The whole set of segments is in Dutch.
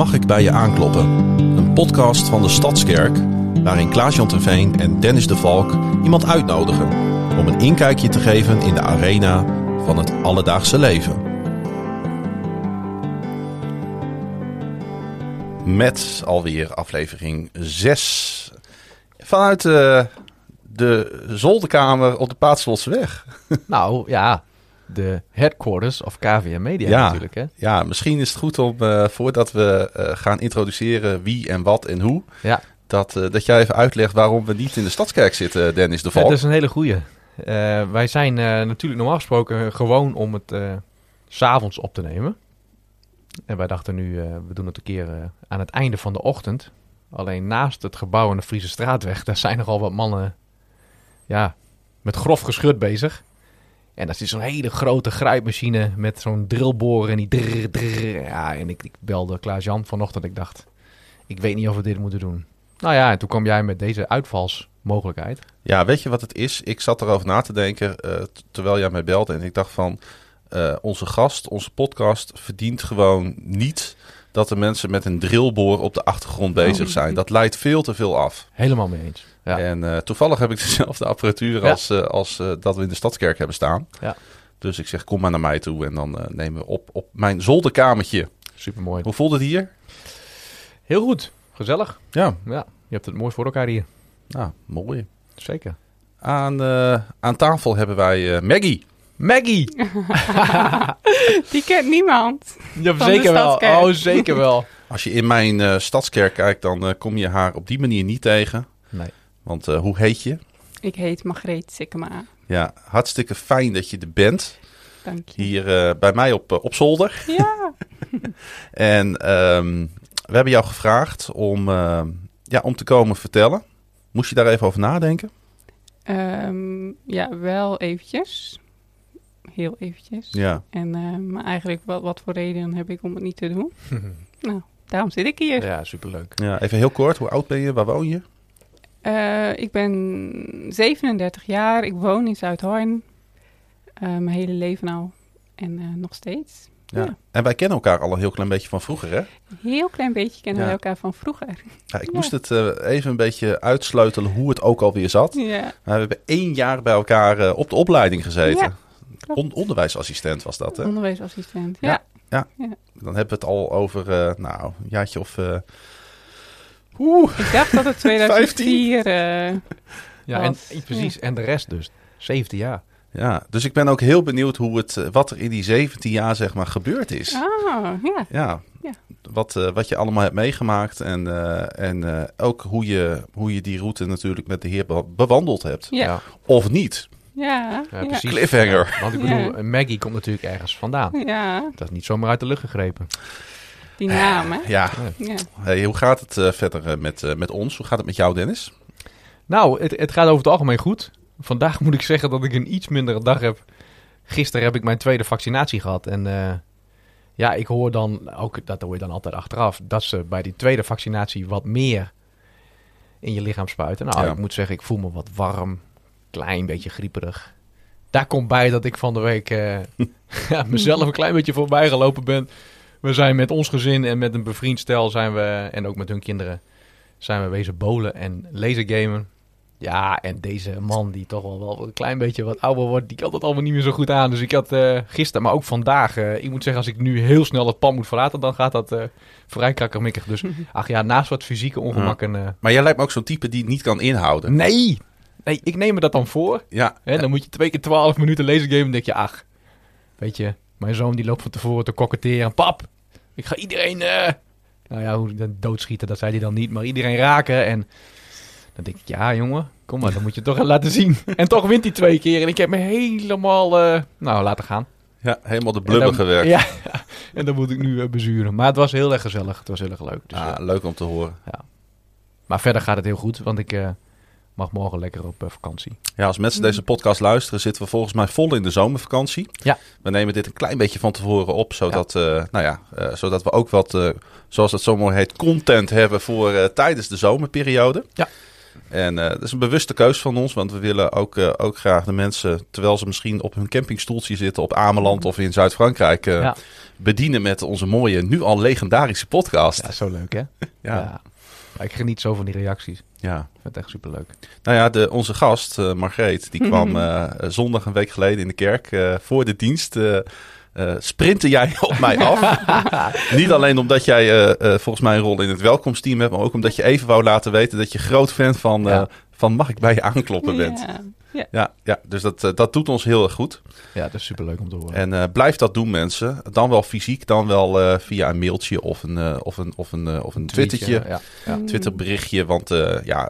Mag ik bij je aankloppen? Een podcast van de Stadskerk waarin Klaas-Jan Terveen en Dennis de Valk iemand uitnodigen om een inkijkje te geven in de arena van het alledaagse leven. Met alweer aflevering 6 vanuit uh, de zolderkamer op de Paatslotseweg. Nou ja, de headquarters of KVM Media Ja. natuurlijk. Hè? Ja, misschien is het goed om eh, voordat we eh, gaan introduceren wie en wat en hoe, Ja, dat, eh, dat jij even uitlegt waarom we niet in de Stadskerk zitten, Dennis de Ja, Valk. dat is een hele goeie. Wij zijn natuurlijk normaal gesproken gewoon om het s'avonds op te nemen. En wij dachten nu, we doen het een keer aan het einde van de ochtend. Alleen naast het gebouw aan de Friese Straatweg, daar zijn nogal wat mannen ja, met grof geschut bezig. En dat is zo'n hele grote grijpmachine met zo'n drillboor en die drrr, drrr. Ja, en ik, ik belde Klaas-Jan vanochtend. Ik dacht, ik weet niet of we dit moeten doen. Nou ja, en toen kwam jij met deze uitvalsmogelijkheid. Ja, weet je wat het is? Ik zat erover na te denken eh, terwijl jij mij belde en ik dacht van, eh, onze gast, onze podcast verdient gewoon niet dat de mensen met een drillboor op de achtergrond bezig Oh. zijn. Dat leidt veel te veel af. Helemaal mee eens. Ja. En eh, toevallig heb ik dezelfde apparatuur Ja. als, eh, als eh, dat we in de Stadskerk hebben staan. Ja. Dus ik zeg, kom maar naar mij toe en dan nemen we op op mijn zolderkamertje. Super mooi. Hoe voelde het hier? Heel goed. Gezellig. Ja, Ja, je hebt het mooi voor elkaar hier. nou, mooi. Zeker. Aan, aan tafel hebben wij Maggie. Maggie! Die kent niemand. Ja, Van de zeker wel. Stadskerk. Oh, zeker wel. Als je in mijn eh, Stadskerk kijkt, dan eh, kom je haar op die manier niet tegen. Nee. Want eh, hoe heet je? Ik heet Margreet Sikkema. Ja, hartstikke fijn dat je er bent. Dank je. Hier eh, bij mij op, op zolder. Ja. En ehm, we hebben jou gevraagd om, eh, ja, om te komen vertellen. Moest je daar even over nadenken? Ehm, ja, wel eventjes. Heel eventjes. Ja. En eh, maar eigenlijk, wat, wat voor reden heb ik om het niet te doen? Nou, daarom zit ik hier. ja, superleuk. ja. Even heel kort, hoe oud ben je? Waar woon je? Eh, ik ben 37 jaar. Ik woon in Zuidhoorn. Eh, mijn hele leven al. En eh, nog steeds. Ja. En wij kennen elkaar al een heel klein beetje van vroeger, hè? Heel klein beetje kennen Ja. wij elkaar van vroeger. Ja, ik Ja. moest het eh, even een beetje uitsleutelen hoe het ook alweer zat. Ja, Maar we hebben één jaar bij elkaar eh, op de opleiding gezeten. On- onderwijsassistent was dat, hè? onderwijsassistent. Ja. Ja. Dan hebben we het al over, eh, nou, een jaartje of... eh, Oeh, Ik dacht dat het 2004... eh, Ja, en, precies. En de rest dus. 17 jaar. ja. Dus ik ben ook heel benieuwd hoe het, wat er in die 17 jaar, zeg maar, gebeurd is. ah, ja. Ja, Ja. Wat, wat je allemaal hebt meegemaakt en, eh, en eh, ook hoe je, hoe je die route natuurlijk met de heer be- bewandeld hebt. Ja. Of niet. Ja. Ja, Ja. precies. Cliffhanger. Want ik bedoel, Maggie komt natuurlijk ergens vandaan. Ja, Dat is niet zomaar uit de lucht gegrepen. die naam, hè? Ja, Ja. hey, hoe gaat het eh, verder eh, met, eh, met ons? Hoe gaat het met jou, Dennis? Nou, het, het gaat over het algemeen goed. Vandaag moet ik zeggen dat ik een iets mindere dag heb. Gisteren heb ik mijn tweede vaccinatie gehad. En eh, ja, ik hoor dan, ook dat hoor je dan altijd achteraf, dat ze bij die tweede vaccinatie wat meer in je lichaam spuiten. Nou, Ja. ik moet zeggen, ik voel me wat warm, klein beetje grieperig. Daar komt bij dat ik van de week ja, mezelf een klein beetje voorbij gelopen ben. We zijn met ons gezin en met een bevriend stel zijn we, en ook met hun kinderen, zijn we wezen bowlen en lasergamen. Ja, en deze man die toch wel, wel een klein beetje wat ouder wordt, die kan dat allemaal niet meer zo goed aan. Dus ik had eh, gisteren, maar ook vandaag, eh, ik moet zeggen, als ik nu heel snel het pand moet verlaten, dan gaat dat vrij krakkemikkig. Dus ach ja, naast wat fysieke ongemakken... Maar jij lijkt me ook zo'n type die het niet kan inhouden. nee! Nee, ik neem me dat dan voor. Ja, dan moet je twee keer twaalf minuten lasergamen en denk je, ach, weet je, mijn zoon die loopt van tevoren te koketteren. Pap, ik ga iedereen, eh, nou ja, hoe dan doodschieten, dat zei hij dan niet, maar iedereen raken. En dan denk ik, ja jongen, kom maar, dan moet je het toch laten zien. En toch wint hij twee keer en ik heb me helemaal, eh, nou, laten gaan. ja, helemaal de blubber gewerkt. Ja, en dan moet ik nu eh, bezuren. Maar het was heel erg gezellig, het was heel erg leuk. Dus, Ah, leuk om te horen. maar verder gaat het heel goed, want ik mag morgen lekker op eh, vakantie. Ja, als mensen deze podcast luisteren, zitten we volgens mij vol in de zomervakantie. Ja. We nemen dit een klein beetje van tevoren op, zodat, eh, nou ja, eh, zodat we ook wat, zoals het zo mooi heet, content hebben voor tijdens de zomerperiode. Ja. En dat is een bewuste keus van ons, want we willen ook, ook graag de mensen, terwijl ze misschien op hun campingstoeltje zitten op Ameland of in Zuid-Frankrijk, Ja. bedienen met onze mooie, nu al legendarische podcast. Ja, zo leuk hè? Ja, Maar Ik geniet zo van die reacties. Ja. Ik vind het echt superleuk. Nou ja, de, onze gast, eh, Margreet, die kwam eh, zondag een week geleden in de kerk eh, voor de dienst. sprintte jij op mij af. Niet alleen omdat jij volgens mij een rol in het welkomsteam hebt, maar ook omdat je even wou laten weten dat je groot fan van, eh, Ja. van mag ik bij je aankloppen bent. Ja. Ja, ja dus dat, eh, dat doet ons heel erg goed. Ja, dat is superleuk om te horen. En eh, blijf dat doen, mensen. Dan wel fysiek, dan wel eh, via een mailtje of een, eh, of een, of een, of een twittertje. Ja, ja, Mm. Twitterberichtje, want eh, ja,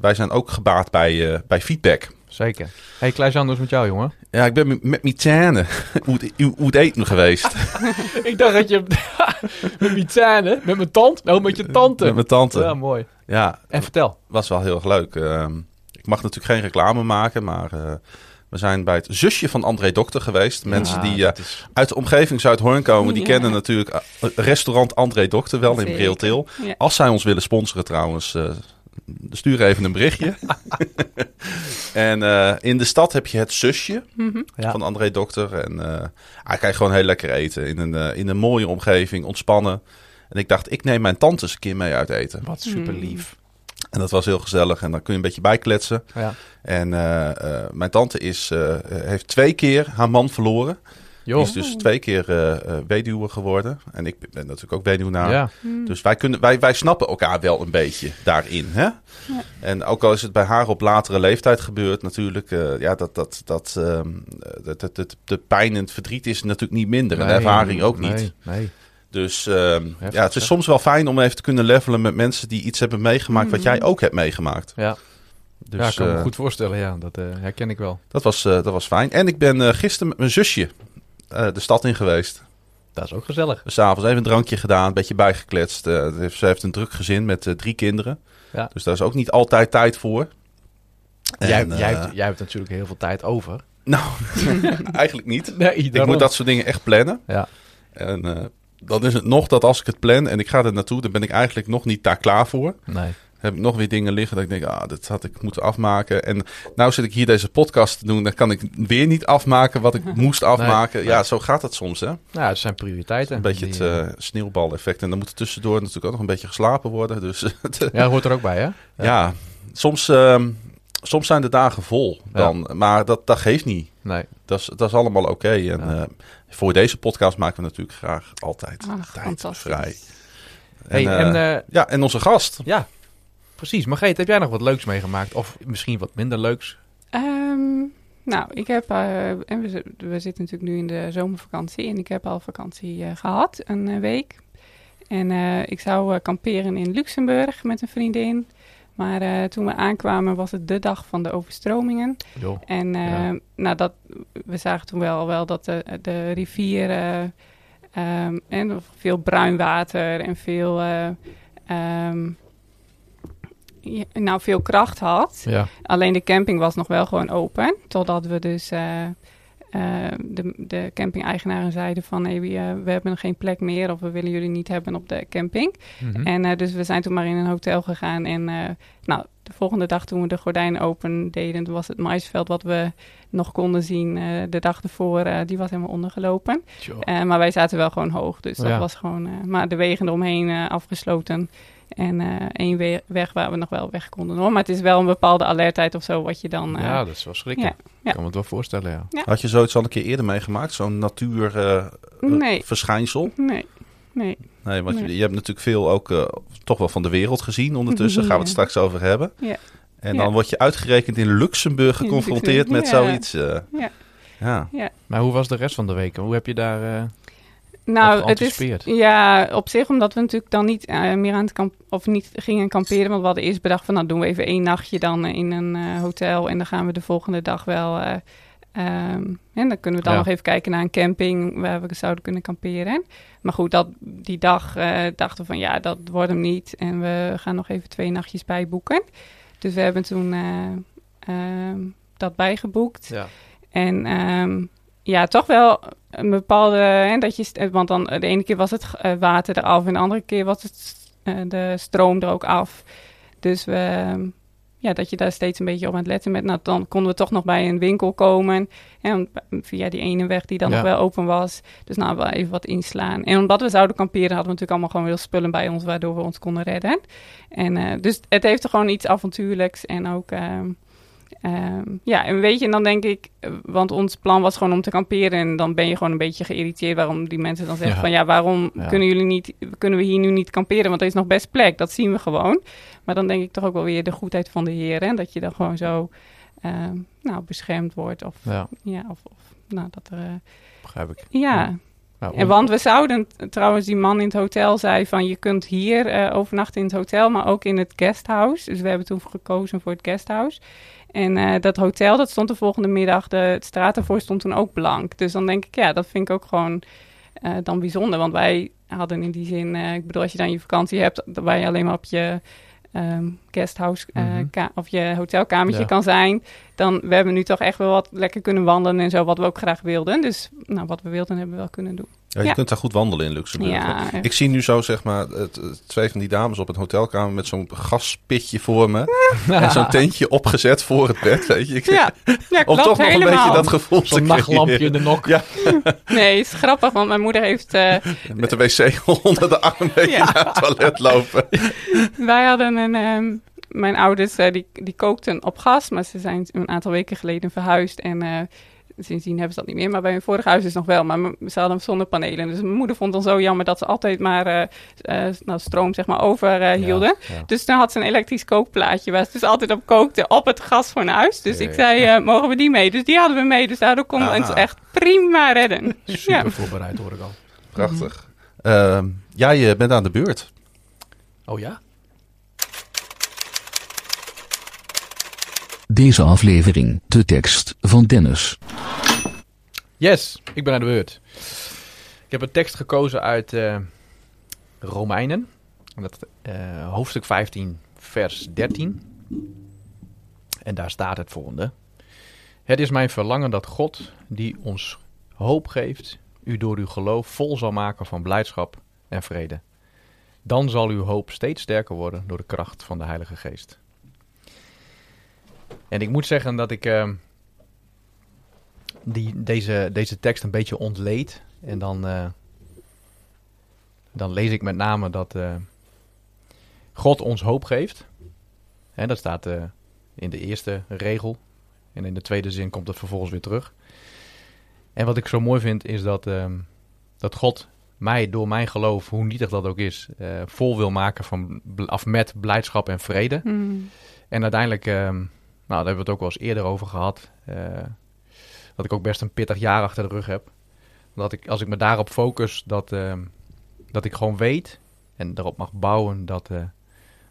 wij zijn ook gebaat bij, eh, bij feedback. zeker. hey, is het met jou, jongen? Ja, ik ben met- tenen hoe het- hoe het eten geweest. ik dacht dat je... met mijn tanden, met mijn tand, nou met je tante. Met mijn tante. Ja, Ja, mooi. En vertel. was wel heel erg leuk. Ehm, ik mag natuurlijk geen reclame maken, maar eh, we zijn bij het zusje van André Dokter geweest. Mensen Ja, die eh, is- uit de omgeving Zuidhoorn komen, die Ja. kennen natuurlijk eh, restaurant André Dokter wel in. Breeltil. Ja. Als zij ons willen sponsoren trouwens, eh, stuur even een berichtje. en eh, in de stad heb je het zusje Mhm. Ja. van André Dokter. En eh hij kan je gewoon heel lekker eten. In een, in een mooie omgeving, ontspannen. En ik dacht, ik neem mijn tante eens een keer mee uit eten. Wat super lief. En dat was heel gezellig. En dan kun je een beetje bijkletsen. Ja. En eh, eh, mijn tante is, eh, heeft twee keer haar man verloren. Die Joh. is dus twee keer eh, eh, weduwe geworden. En ik ben natuurlijk ook weduwnaar. Ja. Mm. Dus wij, kunnen, wij, wij snappen elkaar wel een beetje daarin. Hè? En ook al is het bij haar op latere leeftijd gebeurd, natuurlijk. eh, ja, dat, dat, dat, ehm, dat, dat, dat- de pijn en het verdriet is natuurlijk niet minder. en de Nee, ervaring ook nee, niet. Nee. Dus ehm, Heftig, ja, het is soms wel fijn om even te kunnen levelen met mensen die iets hebben meegemaakt wat Mhm. jij ook hebt meegemaakt. Ja. Dus ja, ik kan me eh, goed voorstellen. Ja, dat eh, herken ik wel. dat, was, eh, dat was fijn. En ik ben gisteren met mijn zusje eh, de stad in geweest. Dat is ook gezellig. Dus s'avonds even een drankje gedaan, een beetje bijgekletst. Eh, heeft- ze heeft een druk gezin met drie kinderen. Ja. Dus daar is ook niet altijd tijd voor. jij, En, jij, eh, hebt, jij hebt natuurlijk heel veel tijd over. Nou, eigenlijk niet. Nee, Ik moet dat soort dingen echt plannen. Ja. En eh, dan is het nog dat als ik het plan en ik ga er naartoe, dan ben ik eigenlijk nog niet daar klaar voor. Nee. heb ik nog weer dingen liggen dat ik denk, ah, dat had ik moeten afmaken. En nou zit ik hier deze podcast te doen, dan kan ik weer niet afmaken wat ik moest afmaken. Nee, ja, nee. zo gaat het soms, hè? Nou, het zijn prioriteiten. Een beetje Die, het eh, sneeuwbaleffect. En dan moet er tussendoor natuurlijk ook nog een beetje geslapen worden. Dus eh, ja, dat hoort er ook bij, hè? ja. soms, ehm, soms zijn de dagen vol dan. Maar dat, dat geeft niet. Nee. Dat is, dat is allemaal oké. En Ja. Voor deze podcast maken we natuurlijk graag altijd Ach, tijd vrij. Hey, eh, en eh, ja, en onze gast. ja, precies. Margreet, heb jij nog wat leuks meegemaakt? Of misschien wat minder leuks? Ehm, nou, ik heb, eh, en we, zi- we zitten natuurlijk nu in de zomervakantie en ik heb al vakantie eh, gehad, een week. En eh, ik zou kamperen in Luxemburg met een vriendin. Maar eh, toen we aankwamen was het de dag van de overstromingen. En eh, Ja. nou, dat, we zagen toen wel, wel dat de, de rivier eh, ehm, en veel bruin water en veel, eh, ehm, ja, nou, veel kracht had. Ja. Alleen de camping was nog wel gewoon open. Totdat we dus eh, de, de camping-eigenaren zeiden van... we, eh, we hebben geen plek meer of we willen jullie niet hebben op de camping. Mhm. En eh, dus we zijn toen maar in een hotel gegaan. En nou, de volgende dag toen we de gordijnen open deden... was het maisveld wat we nog konden zien de dag ervoor... die was helemaal ondergelopen. Maar wij zaten wel gewoon hoog. Dus dat Ja. was gewoon... maar de wegen eromheen afgesloten... En eh, één we- weg waar we nog wel weg konden hoor. Maar het is wel een bepaalde alertheid of zo wat je dan... eh, ja, dat is wel schrikken. ja, ja. Ik kan me het wel voorstellen, ja. Had je zoiets al een keer eerder meegemaakt? Zo'n Nee. natuurverschijnsel? Nee, nee. nee, want Nee. Je, je hebt natuurlijk veel ook eh, toch wel van de wereld gezien ondertussen. Gaan we het Ja. straks over hebben. Ja. En Ja. dan word je uitgerekend in Luxemburg In geconfronteerd met zoiets. eh. Ja. ja. Maar hoe was de rest van de week? Hoe heb je daar eh Nou, het is ja op zich omdat we natuurlijk dan niet eh, meer aan het kamp of niet gingen kamperen, want we hadden eerst bedacht van nou doen we even één nachtje dan in een eh, hotel en dan gaan we de volgende dag wel eh, ehm, en dan kunnen we dan Ja. nog even kijken naar een camping waar we zouden kunnen kamperen. Maar goed, dat, die dag dachten we van ja, dat wordt hem niet en we gaan nog even twee nachtjes bijboeken. Dus we hebben toen eh, ehm, dat bijgeboekt. Ja. En ehm, ja, toch wel een bepaalde, hè, dat je, st- want dan de ene keer was het eh, water eraf en de andere keer was het eh, de stroom er ook af. Dus we, ja, dat je daar steeds een beetje op aan het letten bent. Nou, dan konden we toch nog bij een winkel komen. En via die ene weg die dan Ja. nog wel open was. Dus nou, wel even wat inslaan. En omdat we zouden kamperen, hadden we natuurlijk allemaal gewoon veel spullen bij ons, waardoor we ons konden redden. En eh, dus het heeft er gewoon iets avontuurlijks en ook. ehm, ehm, ja, en weet je, en dan denk ik, eh, want ons plan was gewoon om te kamperen. En dan ben je gewoon een beetje geïrriteerd waarom die mensen dan zeggen Ja. van ja, waarom Ja. kunnen jullie niet, kunnen we hier nu niet kamperen? Want er is nog best plek, dat zien we gewoon. Maar dan denk ik toch ook wel weer de goedheid van de Heer. Hè? Dat je dan gewoon zo ehm, nou, beschermd wordt. Of, Ja, ja, of, of nou, dat er. eh, begrijp ik. ja. Nou, En want we zouden trouwens, die man in het hotel zei van je kunt hier eh, overnachten in het hotel, maar ook in het guesthouse. Dus we hebben toen gekozen voor het guesthouse. En eh, dat hotel, dat stond de volgende middag, de, straat ervoor stond toen ook blank. Dus dan denk ik, ja, dat vind ik ook gewoon eh, dan bijzonder. Want wij hadden in die zin, eh, ik bedoel, als je dan je vakantie hebt, waar je alleen maar op je ehm, guesthouse Mhm. of je hotelkamertje Ja. kan zijn. Dan, we hebben nu toch echt wel wat lekker kunnen wandelen en zo, wat we ook graag wilden. Dus nou, wat we wilden hebben we wel kunnen doen. Ja, je Ja. kunt daar goed wandelen in Luxemburg. Ja. Ik zie nu zo zeg maar het, twee van die dames op een hotelkamer met zo'n gaspitje voor me. en zo'n tentje opgezet voor het bed, weet je. Ik- Ja, ja Om toch nog helemaal. een beetje dat gevoel te Zo'n nachtlampje in de nok. Ja. Nee, is grappig, want mijn moeder heeft... eh, Met de wc onder de arm een beetje naar het toilet lopen. wij hadden een... ehm, mijn ouders, eh, die, die kookten op gas, maar ze zijn een aantal weken geleden verhuisd en... eh, Sindsdien hebben ze dat niet meer, maar bij hun vorige huis is het nog wel. Maar ze hadden zonnepanelen. Dus mijn moeder vond dan zo jammer dat ze altijd maar eh, eh, nou, stroom zeg maar, over eh. Ja. Dus toen had ze een elektrisch kookplaatje waar ze dus altijd op kookte op het gas van huis. Dus ik Ja. zei, eh, mogen we die mee? Dus die hadden we mee. Dus daardoor konden we ons echt prima redden. Super Ja. voorbereid hoor ik al. Prachtig. Ehm, ja, je bent aan de beurt. Oh ja? Deze aflevering, de tekst van Dennis. Yes, ik ben aan de beurt. Ik heb een tekst gekozen uit eh, Romeinen. En Dat, eh, hoofdstuk 15, vers 13. En daar staat het volgende. Het is mijn verlangen dat God, die ons hoop geeft, u door uw geloof vol zal maken van blijdschap en vrede. Dan zal uw hoop steeds sterker worden door de kracht van de Heilige Geest. En ik moet zeggen dat ik eh, die, deze, deze tekst een beetje ontleed. En dan, eh, dan lees ik met name dat eh, God ons hoop geeft. En dat staat eh, in de eerste regel. En in de tweede zin komt het vervolgens weer terug. En wat ik zo mooi vind is dat, dat God mij door mijn geloof, hoe nietig dat ook is, vol wil maken van, af met blijdschap en vrede. Hmm. En uiteindelijk, nou, daar hebben we het ook wel eens eerder over gehad. Dat ik ook best een pittig jaar achter de rug heb. Dat ik, als ik me daarop focus, dat, ehm, dat ik gewoon weet en erop mag bouwen dat eh,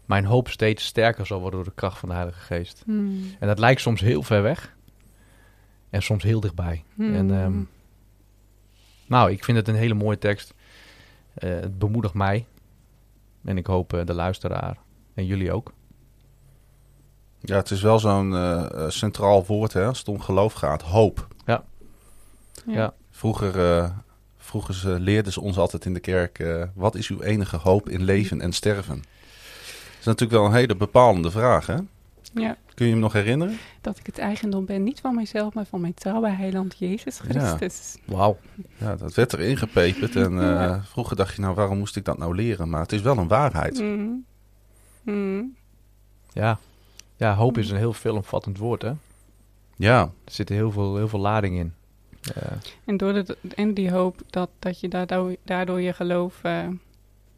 mijn hoop steeds sterker zal worden door de kracht van de Heilige Geest. Hmm. En dat lijkt soms heel ver weg en soms heel dichtbij. Hmm. En, ehm, nou, ik vind het een hele mooie tekst. Eh, het bemoedigt mij. En ik hoop eh, de luisteraar en jullie ook. Ja, het is wel zo'n centraal woord hè, als het om geloof gaat. Hoop. Ja. ja. Vroeger, eh, vroeger ze leerden ze ons altijd in de kerk... eh, wat is uw enige hoop in leven en sterven? Dat is natuurlijk wel een hele bepalende vraag, hè? Ja, Kun je hem nog herinneren? dat ik het eigendom ben, niet van mijzelf, maar van mijn trouwe heiland Jezus Christus. Wauw. Ja, dat werd erin gepeperd. En eh, Ja. vroeger dacht je, nou, waarom moest ik dat nou leren? Maar het is wel een waarheid. Hmm. Hmm. Ja. ja, hoop is een heel veelomvattend woord, hè? Er Ja, zit heel veel, heel veel lading in. En, door de, en die hoop dat, dat je daardoor, daardoor je geloof eh,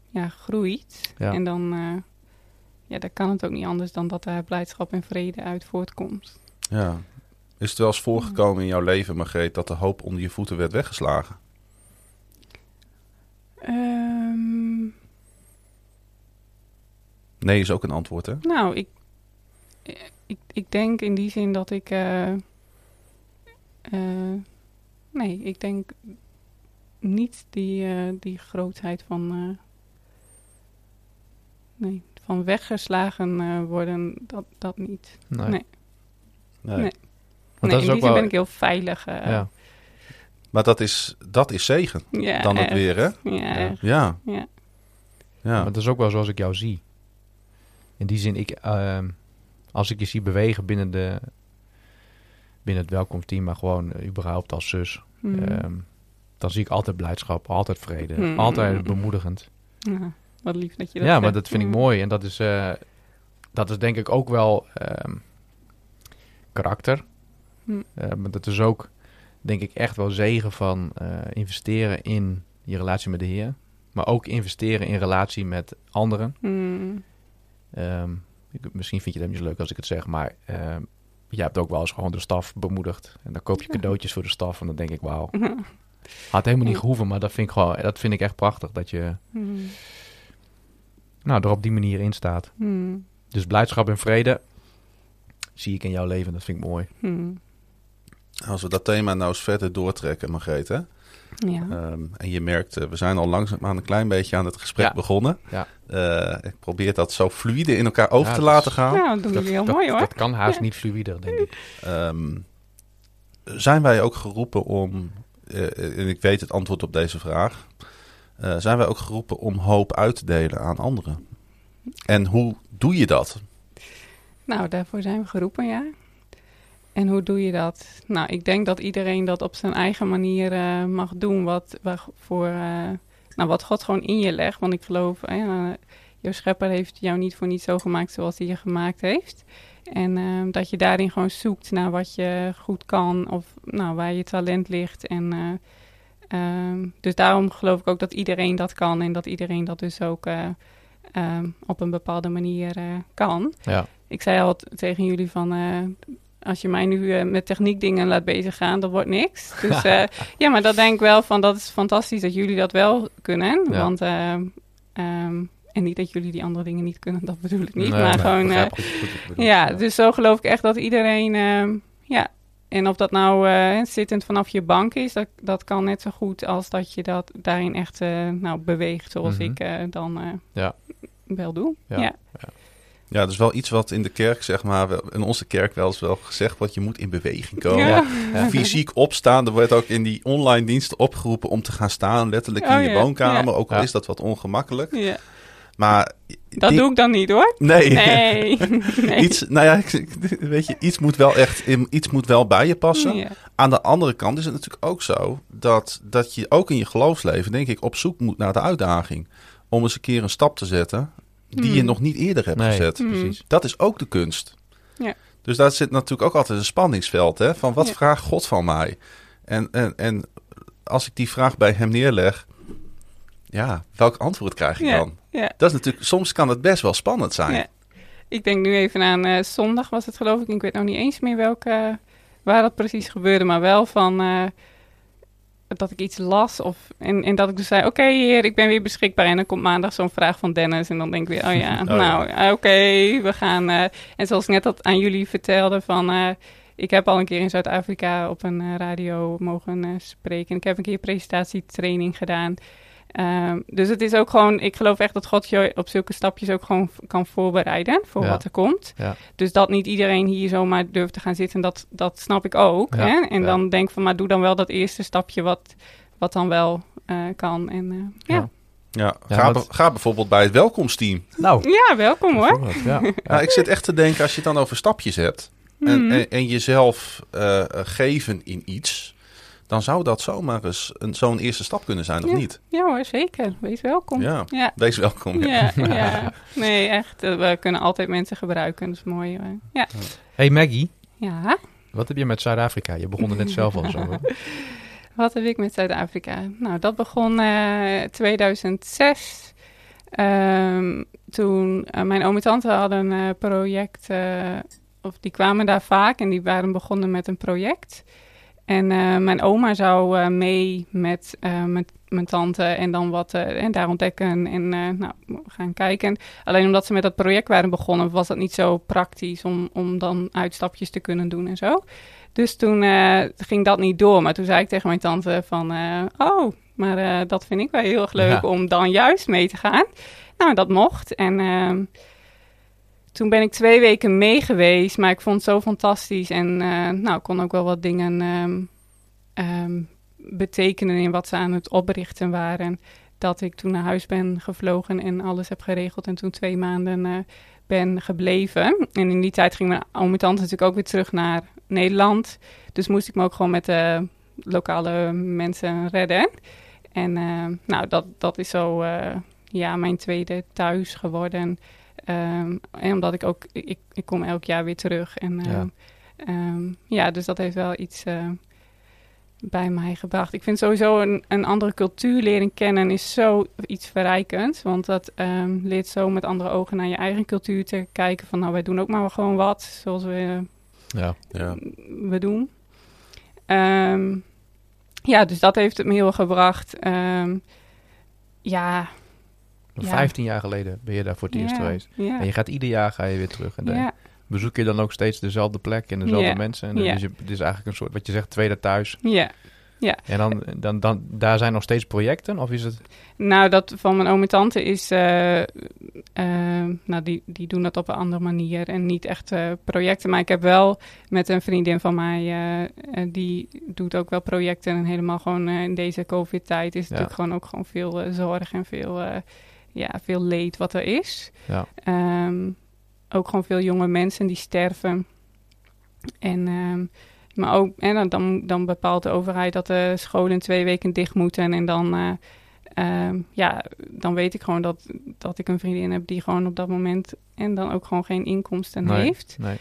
ja, groeit. Ja. En dan, eh, ja, dan kan het ook niet anders dan dat daar blijdschap en vrede uit voortkomt. ja. Is het wel eens voorgekomen in jouw leven, Margreet, dat de hoop onder je voeten werd weggeslagen? Ehm, Nee is ook een antwoord, hè? nou, ik, ik, ik denk in die zin dat ik. eh, nee, ik denk niet die, eh, die grootheid van. eh, nee, van weggeslagen eh, worden, dat, dat niet. nee. Nee. Nee. Nee. Want nee, dat is in ook die zin wel... ben ik heel veilig. ja. Maar dat is, dat is zegen ja, dan ook echt. weer, hè? Ja, Ja. Ja, ja. ja. Maar dat is ook wel zoals ik jou zie. In die zin, ik, ehm, als ik je zie bewegen binnen, de, binnen het welkomsteam, maar gewoon eh, überhaupt als zus, Mm. ehm, dan zie ik altijd blijdschap, altijd vrede, Hmm. altijd bemoedigend. Ja, wat lief dat je dat ja, maar dat vind ik Mm. mooi. En dat is, eh, dat is denk ik ook wel ehm, karakter. Eh, maar dat is ook, denk ik, echt wel zegen van investeren in je relatie met de Heer. Maar ook investeren in relatie met anderen. Mm. Ehm, ik- misschien vind je het niet zo leuk als ik het zeg, maar je hebt ook wel eens gewoon de staf bemoedigd. En dan koop je cadeautjes voor de staf en dan denk ik, wauw. Had helemaal niet gehoeven, maar dat vind ik, gewoon, dat vind ik echt prachtig. Dat je Mm. nou, er op die manier in staat. Mm. Dus blijdschap en vrede zie ik in jouw leven. Dat vind ik mooi. Mm. Als we dat thema nou eens verder doortrekken, Margreet. Hè? Ja. Ehm, en je merkt, eh, we zijn al langzaamaan een klein beetje aan het gesprek Ja. begonnen. Ja. Eh, ik probeer dat zo fluide in elkaar over Ja, te laten is- gaan. nou, dat doen jullie heel dat, mooi hoor. dat kan haast Ja. niet fluider, denk ik. Ehm, zijn wij ook geroepen om, eh, en ik weet het antwoord op deze vraag, eh, zijn wij ook geroepen om hoop uit te delen aan anderen? En hoe doe je dat? Nou, daarvoor zijn we geroepen, ja. En hoe doe je dat? Nou, ik denk dat iedereen dat op zijn eigen manier eh, mag doen. Wat, waarvoor, eh, nou, wat God gewoon in je legt. Want ik geloof, eh, jouw schepper heeft jou niet voor niet zo gemaakt zoals hij je gemaakt heeft. En eh, dat je daarin gewoon zoekt naar wat je goed kan. Of nou, waar je talent ligt. En, eh, ehm, dus daarom geloof ik ook dat iedereen dat kan. En dat iedereen dat dus ook eh, ehm, op een bepaalde manier kan Ja, ik zei al tegen jullie van, als je mij nu eh, met techniekdingen laat bezig gaan, dat wordt niks. Dus eh, ja, maar dat denk ik wel van, dat is fantastisch dat jullie dat wel kunnen. Ja. Want, eh, ehm, en niet dat jullie die andere dingen niet kunnen, dat bedoel ik niet. Nee, maar nee, gewoon, goed ja, dus zo geloof ik echt dat iedereen, ehm, ja, en of dat nou zittend vanaf je bank is, dat, dat kan net zo goed als dat je dat daarin echt nou, beweegt, zoals Mhm. ik dan Ja. wel doe. Ja. ja. Ja, dat is wel iets wat in de kerk, zeg maar, wel- in onze kerk wel eens wel gezegd wordt. Je moet in beweging komen. Ja. Ja. Fysiek opstaan. Er wordt ook in die online diensten opgeroepen om te gaan staan. Letterlijk in Oh je ja, woonkamer. Ook al Ja. is dat wat ongemakkelijk. Ja. Maar Dat die- doe ik dan niet hoor. Nee. Nee. nee. Iets, nou ja, weet je, iets moet wel echt, in- iets moet wel bij je passen. Ja. Aan de andere kant is het natuurlijk ook zo dat, dat je ook in je geloofsleven, denk ik, op zoek moet naar de uitdaging. Om eens een keer een stap te zetten die je Hmm. nog niet eerder hebt Nee, gezet. Hmm. precies. Dat is ook de kunst. Ja. Dus daar zit natuurlijk ook altijd een spanningsveld. Hè? Van wat Ja. vraagt God van mij? En, en, en als ik die vraag bij hem neerleg, ja, welk antwoord krijg ik Ja, dan? ja. Dat is natuurlijk, soms kan het best wel spannend zijn. Ja. Ik denk nu even aan eh, zondag was het geloof ik. Ik weet nog niet eens meer welke, waar dat precies gebeurde. Maar wel van eh, dat ik iets las. Of, en, en dat ik dus zei, oké heer, ik ben weer beschikbaar. En dan komt maandag zo'n vraag van Dennis. En dan denk ik weer, oh ja, Oh nou eh, oké, we gaan. eh, en zoals ik net dat aan jullie vertelde van... eh, ik heb al een keer in Zuid-Afrika op een eh, radio mogen spreken. Ik heb een keer presentatietraining gedaan. Ehm, dus het is ook gewoon, ik geloof echt dat God je op zulke stapjes ook gewoon kan voorbereiden voor Ja. wat er komt. Ja. Dus dat niet iedereen hier zomaar durft te gaan zitten, dat, dat snap ik ook. Ja. Hè? En Ja. dan denk van, maar doe dan wel dat eerste stapje wat, wat dan wel eh, kan. En uh, ja. Ja. Ja, Ja, ga, wat- ga bijvoorbeeld bij het welkomsteam. Nou, ja. welkom hoor. ja. Ja, ik zit echt te denken, als je het dan over stapjes hebt en, Mhm. en, en jezelf eh, eh, geven in iets, dan zou dat zomaar eens een, zo'n eerste stap kunnen zijn, of Ja. niet? Ja hoor, zeker. Wees welkom. Ja, Ja. wees welkom. Ja. Ja, ja. Nee, echt. eh, We kunnen altijd mensen gebruiken. Dat is mooi. hoor. Ja. Hey Maggie, ja. wat heb je met Zuid-Afrika? Je begon er net zelf al zo. Wat heb ik met Zuid-Afrika? Nou, dat begon eh 2006. Ehm, toen eh, mijn oom en tante hadden een project, eh, of die kwamen daar vaak en die waren begonnen met een project. En eh, mijn oma zou eh, mee met, eh, met mijn tante en dan wat en daar ontdekken en nou, gaan kijken. Alleen omdat ze met dat project waren begonnen, was dat niet zo praktisch om, om dan uitstapjes te kunnen doen en zo. Dus toen ging dat niet door. Maar toen zei ik tegen mijn tante van... oh, maar dat vind ik wel heel erg leuk Ja. om dan juist mee te gaan. Nou, dat mocht. En toen ben ik twee weken mee geweest. Maar ik vond het zo fantastisch. En eh, nou, kon ook wel wat dingen ehm, ehm, betekenen in wat ze aan het oprichten waren. Dat ik toen naar huis ben gevlogen en alles heb geregeld. En toen twee maanden eh, ben gebleven. En in die tijd ging mijn oom en tante natuurlijk ook weer terug naar Nederland. Dus moest ik me ook gewoon met de lokale mensen redden. En eh, nou, dat, dat is zo ja, mijn tweede thuis geworden. Ehm, en omdat ik ook, ik, ik kom elk jaar weer terug. En Ja. ja, ja dus dat heeft wel iets eh, bij mij gebracht. Ik vind sowieso een, een andere cultuur leren kennen is zo iets verrijkends. Want dat ehm, leert zo met andere ogen naar je eigen cultuur te kijken. Van nou, wij doen ook maar gewoon wat zoals we, Ja. Ja. we doen. Ehm, ja, dus dat heeft het me heel gebracht. Ehm, ja, Ja. 15 jaar geleden ben je daar voor het eerst ja, geweest. Ja, En je gaat ieder jaar ga je weer terug. En dan ja, bezoek je dan ook steeds dezelfde plek en dezelfde Ja. mensen. En dan Ja. is je, het is eigenlijk een soort, wat je zegt, tweede thuis. ja. En dan, dan, dan, daar zijn nog steeds projecten? Of is het... Nou, dat van mijn oom en tante is... eh, eh, nou, die, die doen dat op een andere manier en niet echt eh, projecten. Maar ik heb wel met een vriendin van mij... die doet ook wel projecten. En helemaal gewoon in deze covid-tijd... is het Ja. natuurlijk gewoon ook gewoon veel zorg en veel, ja, veel leed wat er is. Ja. Ehm, ook gewoon veel jonge mensen die sterven. En... ehm, maar ook, en dan- dan, bepaalt de overheid dat de scholen twee weken dicht moeten. En dan, eh, ehm, ja, dan weet ik gewoon dat, dat ik een vriendin heb die gewoon op dat moment en dan ook gewoon geen inkomsten Nee. heeft. Nee.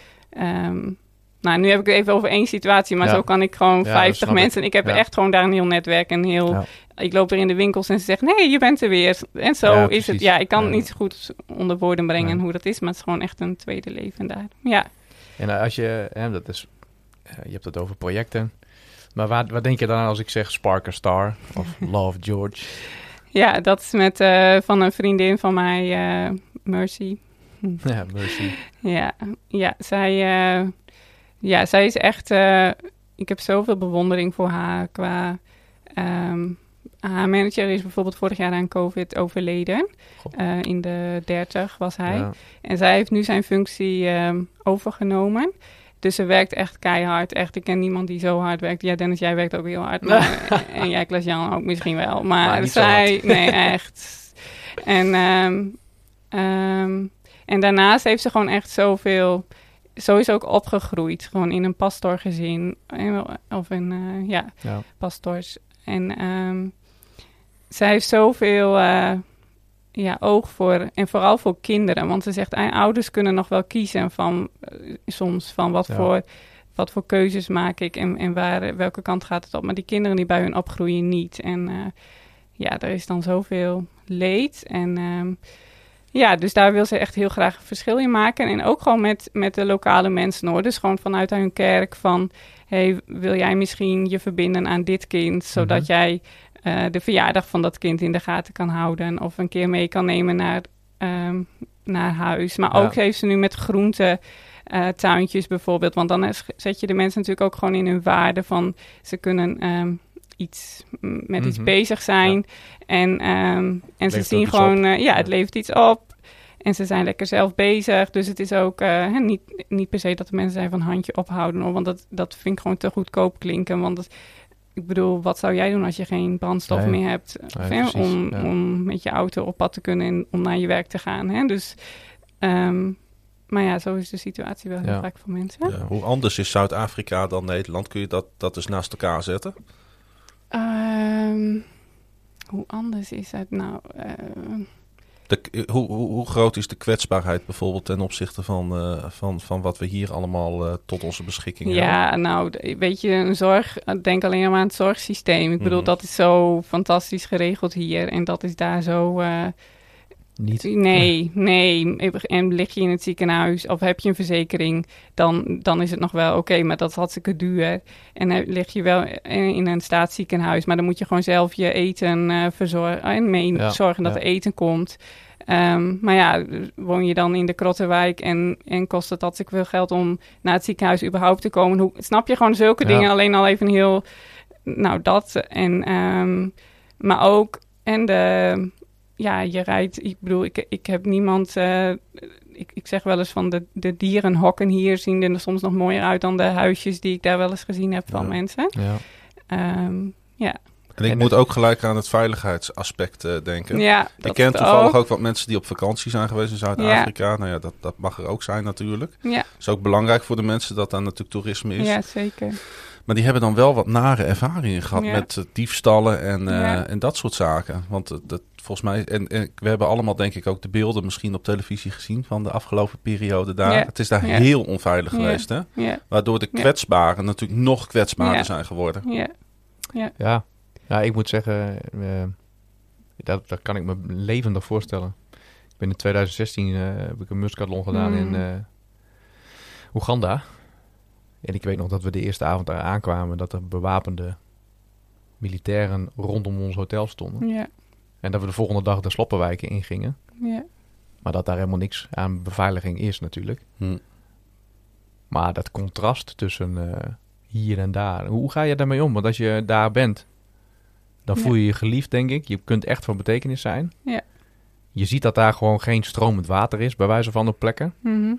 Nou, nu heb ik het even over één situatie, maar Ja. zo kan ik gewoon dat 50 snap ik. mensen. Ik heb echt gewoon daar een heel netwerk en heel. Ik loop er in de winkels en ze zegt: Nee, je bent er weer. En zo Ja, is het. Ja, ik kan Ja. het niet goed onder woorden brengen hoe dat is, maar het is gewoon echt een tweede leven daar. Ja. En eh, als je, hè, dat is, eh, je hebt het over projecten. Maar waar, wat denk je dan als ik zeg Spark a Star of Love George? Ja, dat is met eh, van een vriendin van mij, Mercy. ja, Mercy. Ja, ja, zij, ja, zij is echt. ik heb zoveel bewondering voor haar qua. ehm, haar manager is bijvoorbeeld vorig jaar aan COVID overleden. Eh, in de 30 was hij. Ja. En zij heeft nu zijn functie ehm, overgenomen. Dus ze werkt echt keihard. Echt, ik ken niemand die zo hard werkt. Ja, Dennis, jij werkt ook heel hard. Maar, en jij, Klaas-Jan, ook misschien wel. Maar, zij... Nee, echt. En, ehm, ehm, en daarnaast heeft ze gewoon echt zoveel... Zo is ook opgegroeid. Gewoon in een pastoorgezin. En- Of in, eh, ja, Ja. pastors. En zij heeft zoveel eh, ja, oog voor, en vooral voor kinderen. Want ze zegt, ouders kunnen nog wel kiezen van eh, soms van wat, Ja. voor, wat voor keuzes maak ik en, en waar, welke kant gaat het op. Maar die kinderen die bij hun opgroeien niet. En eh, ja, er is dan zoveel leed. En ehm, ja, dus daar wil ze echt heel graag een verschil in maken. En ook gewoon met, met de lokale mensen hoor. Dus gewoon vanuit hun kerk van... hey, wil jij misschien je verbinden aan dit kind... zodat Mhm. jij eh, de verjaardag van dat kind in de gaten kan houden... of een keer mee kan nemen naar, ehm, naar huis. Maar Ja. ook heeft ze nu met groente... eh, tuintjes bijvoorbeeld, want dan zet je de mensen natuurlijk ook gewoon in hun waarde van ze kunnen ehm, iets met iets Mhm. bezig zijn en, ehm, en ze zien gewoon, eh, ja, het Ja. levert iets op. En ze zijn lekker zelf bezig. Dus het is ook niet, niet per se dat de mensen zijn van handje ophouden. Hoor, want dat, dat vind ik gewoon te goedkoop klinken. Want het- ik bedoel, wat zou jij doen als je geen brandstof Nee. meer hebt? Nee, hè, precies, om, ja. om met je auto op pad te kunnen en om naar je werk te gaan. Hè? Dus, ehm, maar ja, zo is de situatie wel heel Ja. vaak voor mensen. Ja, hoe anders is Zuid-Afrika dan Nederland? Kun je dat, dat eens naast elkaar zetten? Ehm, hoe anders is het nou? Eh, De, hoe, hoe, hoe groot is de kwetsbaarheid bijvoorbeeld ten opzichte van, eh, van, van wat we hier allemaal eh, tot onze beschikking hebben? Ja, nou, weet je, een zorg, denk alleen maar aan het zorgsysteem. Ik bedoel, Mhm. dat is zo fantastisch geregeld hier en dat is daar zo... eh, Niet. nee, nee. En lig je in het ziekenhuis of heb je een verzekering, dan, dan is het nog wel oké, maar dat is hartstikke duur. En dan lig je wel in een staatsziekenhuis, maar dan moet je gewoon zelf je eten eh, verzorgen en mee Ja, zorgen dat ja. er eten komt. Ehm, maar ja, woon je dan in de Krottenwijk en, en kost het hartstikke veel geld om naar het ziekenhuis überhaupt te komen. Hoe, snap je gewoon zulke Ja. dingen? Alleen al even heel, nou dat. En, ehm, maar ook, en de, ja, je rijdt, ik bedoel, ik, ik heb niemand, eh, ik, ik zeg wel eens van de, de dierenhokken hier zien er soms nog mooier uit dan de huisjes die ik daar wel eens gezien heb van Ja. mensen. Ja. Ehm, ja, En ik En moet ook gelijk aan het veiligheidsaspect eh, denken. Ja, dat ik ken toevallig ook. wat mensen die op vakantie zijn geweest in Ja. Zuid-Afrika. Nou ja, dat, dat mag er ook zijn natuurlijk. Ja, Het is ook belangrijk voor de mensen dat daar natuurlijk toerisme is. ja, zeker. Maar die hebben dan wel wat nare ervaringen gehad Ja. met eh, diefstallen en, eh, Ja. en dat soort zaken. Want eh, dat, volgens mij, en, en we hebben allemaal denk ik ook de beelden misschien op televisie gezien van de afgelopen periode daar. Ja. Het is daar Ja. heel onveilig Ja. geweest, hè? Ja, Waardoor de Ja. kwetsbaren natuurlijk nog kwetsbaarder Ja. zijn geworden. ja, Ja, ja ik moet zeggen, eh, dat, dat kan ik me levendig voorstellen. Ik ben in 2016 eh, heb ik een muskatlon gedaan Mm. in eh, Oeganda. En ik weet nog dat we de eerste avond daar aankwamen, dat er bewapende militairen rondom ons hotel stonden. ja, En dat we de volgende dag de sloppenwijken ingingen. ja. Maar dat daar helemaal niks aan beveiliging is natuurlijk. Hm. Maar dat contrast tussen eh, hier en daar. Hoe ga je daarmee om? Want als je daar bent, dan voel je je geliefd, denk ik. Je kunt echt van betekenis zijn. Ja. Je ziet dat daar gewoon geen stromend water is, bij wijze van op plekken. Mhm.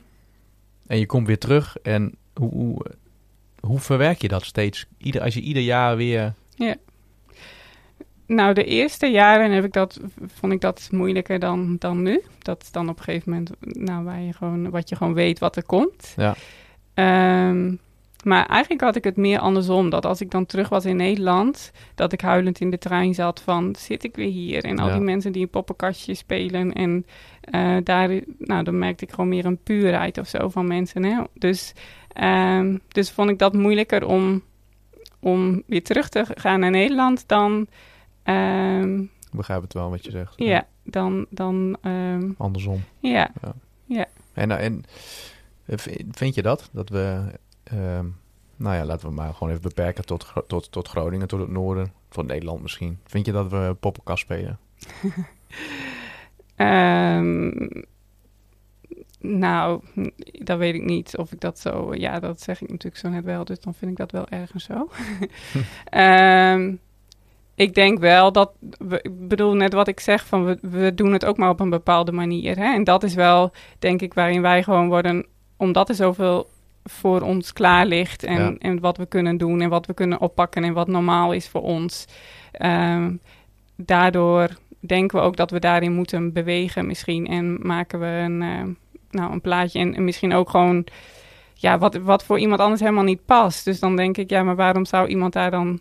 En je komt weer terug. En hoe, hoe, hoe verwerk je dat steeds? Ieder, als je ieder jaar weer... Nou, de eerste jaren heb ik dat, vond ik dat moeilijker dan, dan nu. Dat is dan op een gegeven moment, nou, waar je gewoon, wat je gewoon weet wat er komt. Ja. Ehm, maar eigenlijk had ik het meer andersom. Dat als ik dan terug was in Nederland, dat ik huilend in de trein zat van, zit ik weer hier? En al Ja. die mensen die een poppenkastje spelen. En eh, daar, nou, dan merkte ik gewoon meer een puurheid of zo van mensen. Hè? Dus, ehm, dus vond ik dat moeilijker om, om weer terug te gaan naar Nederland dan... ehm, Ik begrijp het wel wat je zegt. ja, dan, dan ehm, Andersom. ja. En, eh, en eh, v- vind je dat? Dat we, ehm, nou ja, laten we maar gewoon even beperken tot, tot, tot Groningen, tot het noorden, tot Nederland misschien. Vind je dat we poppenkast spelen? Ehm, nou, dat weet ik niet of ik dat zo... Ja, dat zeg ik natuurlijk zo net wel, dus dan vind ik dat wel ergens zo. Ehm, ik denk wel dat... Ik bedoel, net wat ik zeg, van we, we doen het ook maar op een bepaalde manier. Hè? En dat is wel, denk ik, waarin wij gewoon worden... Omdat er zoveel voor ons klaar ligt en, Ja. en wat we kunnen doen en wat we kunnen oppakken en wat normaal is voor ons. Ehm, daardoor denken we ook dat we daarin moeten bewegen misschien. En maken we een, eh, nou, een plaatje en, en misschien ook gewoon... Ja, wat, wat voor iemand anders helemaal niet past. Dus dan denk ik, ja, maar waarom zou iemand daar dan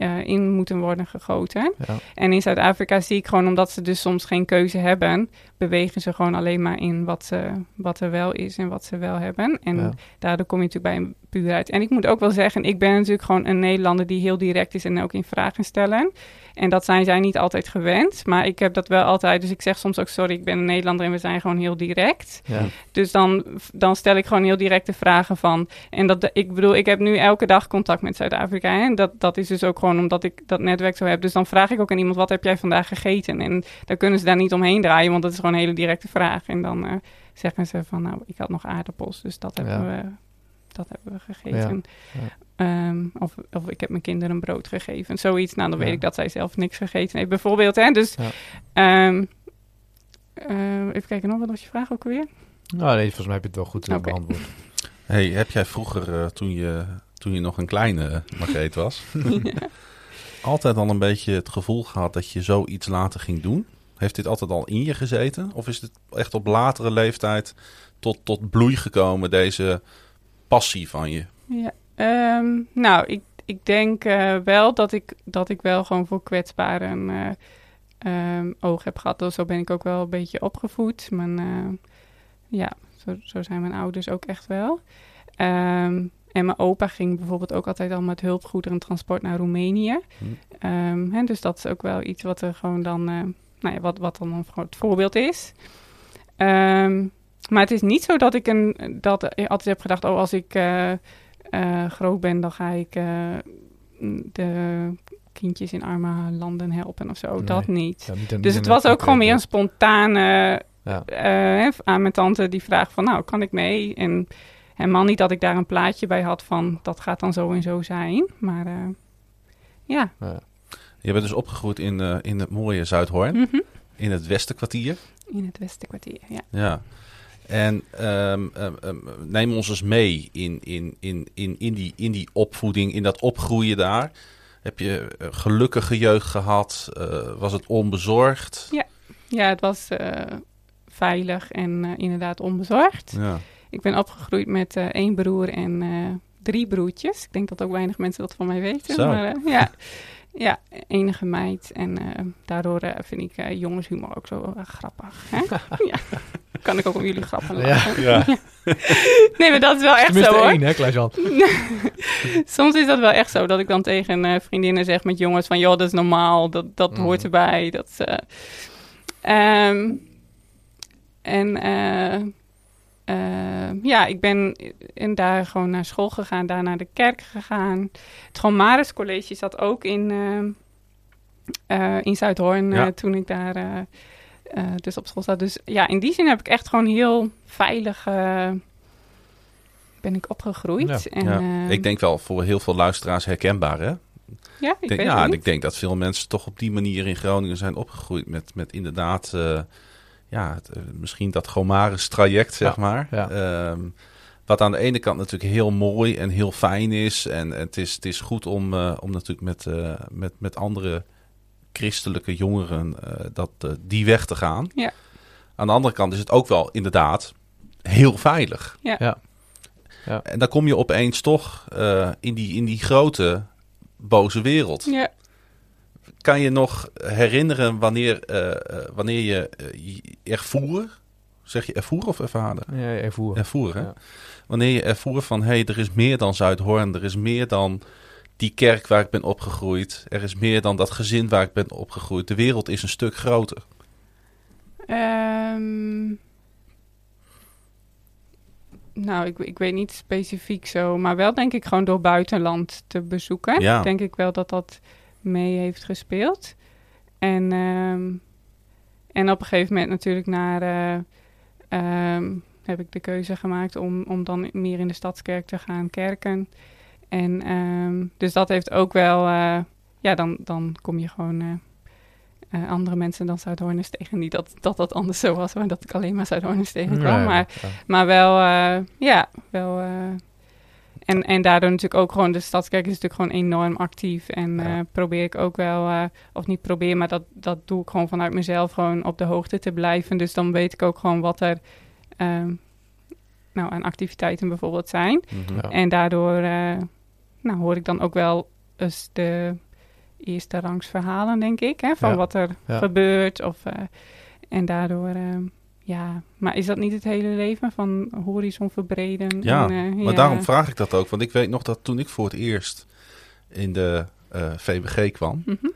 eh, in moeten worden gegoten? Ja. En in Zuid-Afrika zie ik gewoon, omdat ze dus soms geen keuze hebben... bewegen ze gewoon alleen maar in wat, ze, wat er wel is en wat ze wel hebben. En Ja. daardoor kom je natuurlijk bij een puurheid. En ik moet ook wel zeggen, ik ben natuurlijk gewoon een Nederlander die heel direct is en ook in vragen stellen. En dat zijn zij niet altijd gewend, maar ik heb dat wel altijd. Dus ik zeg soms ook, sorry, ik ben een Nederlander en we zijn gewoon heel direct. Ja. Dus dan, dan stel ik gewoon heel directe vragen van. En dat, ik bedoel, ik heb nu elke dag contact met Zuid-Afrika. En dat, dat is dus ook gewoon omdat ik dat netwerk zo heb. Dus dan vraag ik ook aan iemand, wat heb jij vandaag gegeten? En dan kunnen ze daar niet omheen draaien, want dat is gewoon een hele directe vraag. En dan eh, zeggen ze van, nou, ik had nog aardappels, dus dat hebben, Ja. we, dat hebben we gegeten. Ja. Ehm, of, of ik heb mijn kinderen een brood gegeven. Zoiets, nou dan weet Ja. ik dat zij zelf niks gegeten heeft. Bijvoorbeeld, hè. Dus, Ja. ehm, eh, even kijken nog, wat was je vraag ook weer? Nou nee, volgens mij heb je het wel goed eh, beantwoord. Hey, heb jij vroeger, eh, toen, je, toen je nog een kleine Margreet was, altijd al een beetje het gevoel gehad dat je zoiets later ging doen? Heeft dit altijd al in je gezeten? Of is het echt op latere leeftijd tot, tot bloei gekomen, deze passie van je? Ja, ehm, nou, ik, ik denk eh, wel dat ik, dat ik wel gewoon voor kwetsbaren eh, ehm, oog heb gehad. Dus zo ben ik ook wel een beetje opgevoed. Mijn, eh, ja, zo, zo zijn mijn ouders ook echt wel. Ehm, en mijn opa ging bijvoorbeeld ook altijd al met hulpgoederen en transport naar Roemenië. Hm. Ehm, hè, dus dat is ook wel iets wat er gewoon dan, nou ja, wat, wat dan een groot voorbeeld is. Maar het is niet zo dat ik een, dat ik altijd heb gedacht, oh, als ik eh, groot ben, dan ga ik eh, de kindjes in arme landen helpen of zo. Nee. Dat niet. Ja, niet een- Dus het was ook gewoon meer een spontane Ja. eh, aan mijn tante die vraagt van, nou, kan ik mee? En helemaal niet dat ik daar een plaatje bij had van, dat gaat dan zo en zo zijn. Maar ja. Ja. Je bent dus opgegroeid in, in het mooie Zuidhoorn, Mhm. in het Westenkwartier. In het Westenkwartier, ja. Ja. En ehm, ehm, ehm, neem ons eens mee in, in, in, in, in, die, in die opvoeding, in dat opgroeien daar. Heb je eh, gelukkige jeugd gehad? Eh, was het onbezorgd? Ja, het was eh, veilig en inderdaad onbezorgd. Ja. Ik ben opgegroeid met één broer en drie broertjes. Ik denk dat ook weinig mensen dat van mij weten. Zo. Maar ja, ja, enige meid. En eh, daardoor vind ik eh, jongenshumor ook zo eh, grappig. Hè? ja, kan ik ook om jullie grappen lachen. Ja. Nee, maar dat is wel echt Tenminste zo hoor. één, hè, Klaas-Jan? Soms is dat wel echt zo, dat ik dan tegen vriendinnen zeg met jongens van... joh, dat is normaal, dat, dat Mhm. hoort erbij. Dat, eh, ehm, en eh, eh, ja, ik ben in daar gewoon naar school gegaan, daar naar de kerk gegaan. Het Gewoon Maris College zat ook in, eh, eh, in Zuidhoorn Ja. eh, toen ik daar eh, dus op school zat. Dus ja, in die zin heb ik echt gewoon heel veilig... eh, ben ik opgegroeid. Ja. En, Ja. eh, Ik denk wel voor heel veel luisteraars herkenbaar, hè? ja, ik denk, weet ja, het en niet. ik denk dat veel mensen toch op die manier in Groningen zijn opgegroeid. Met, met inderdaad, eh, ja, het, eh, misschien dat Gomaris traject, zeg Ja, maar. ja. Ehm, wat aan de ene kant natuurlijk heel mooi en heel fijn is. En, en het, is het is goed om, eh, om natuurlijk met, eh, met, met andere christelijke jongeren eh, dat, die weg te gaan. Ja. Aan de andere kant is het ook wel inderdaad heel veilig. Ja. Ja. Ja. En dan kom je opeens toch eh, in, die, in die grote boze wereld. Ja, Kan je nog herinneren wanneer, eh, eh, wanneer je eh, ervoer, zeg je ervoer of ervaren? Ja, ervoer. Ervoer, hè? Ja. Wanneer je ervoer van, hé, hey, er is meer dan Zuidhoorn, er is meer dan die kerk waar ik ben opgegroeid, er is meer dan dat gezin waar ik ben opgegroeid. De wereld is een stuk groter. Ehm, nou, ik, ik weet niet specifiek zo, maar wel denk ik gewoon door buitenland te bezoeken. Ja. Denk ik wel dat dat mee heeft gespeeld. En, ehm, en op een gegeven moment natuurlijk naar, eh, ehm, heb ik de keuze gemaakt om, om dan meer in de stadskerk te gaan kerken. En ehm, dus dat heeft ook wel, eh, ja, dan, dan kom je gewoon eh, andere mensen dan Zuidhoorners tegen. Niet dat, dat dat anders zo was, maar dat ik alleen maar Zuidhoorners tegenkwam. Maar, ja. maar wel, ja, wel. En, en daardoor natuurlijk ook gewoon, de Stadskerk is natuurlijk gewoon enorm actief. En Ja. eh, probeer ik ook wel, eh, of niet probeer, maar dat, dat doe ik gewoon vanuit mezelf, gewoon op de hoogte te blijven. Dus dan weet ik ook gewoon wat er ehm, nou, aan activiteiten bijvoorbeeld zijn. Ja. En daardoor eh, nou, hoor ik dan ook wel eens de eerste rangs verhalen, denk ik, hè, van Ja, wat er ja. gebeurt. Of, eh, en daardoor, eh, ja, maar is dat niet het hele leven van horizon verbreden? Ja, en, eh, maar ja. daarom vraag ik dat ook. Want ik weet nog dat toen ik voor het eerst in de eh, VBG kwam, Mhm.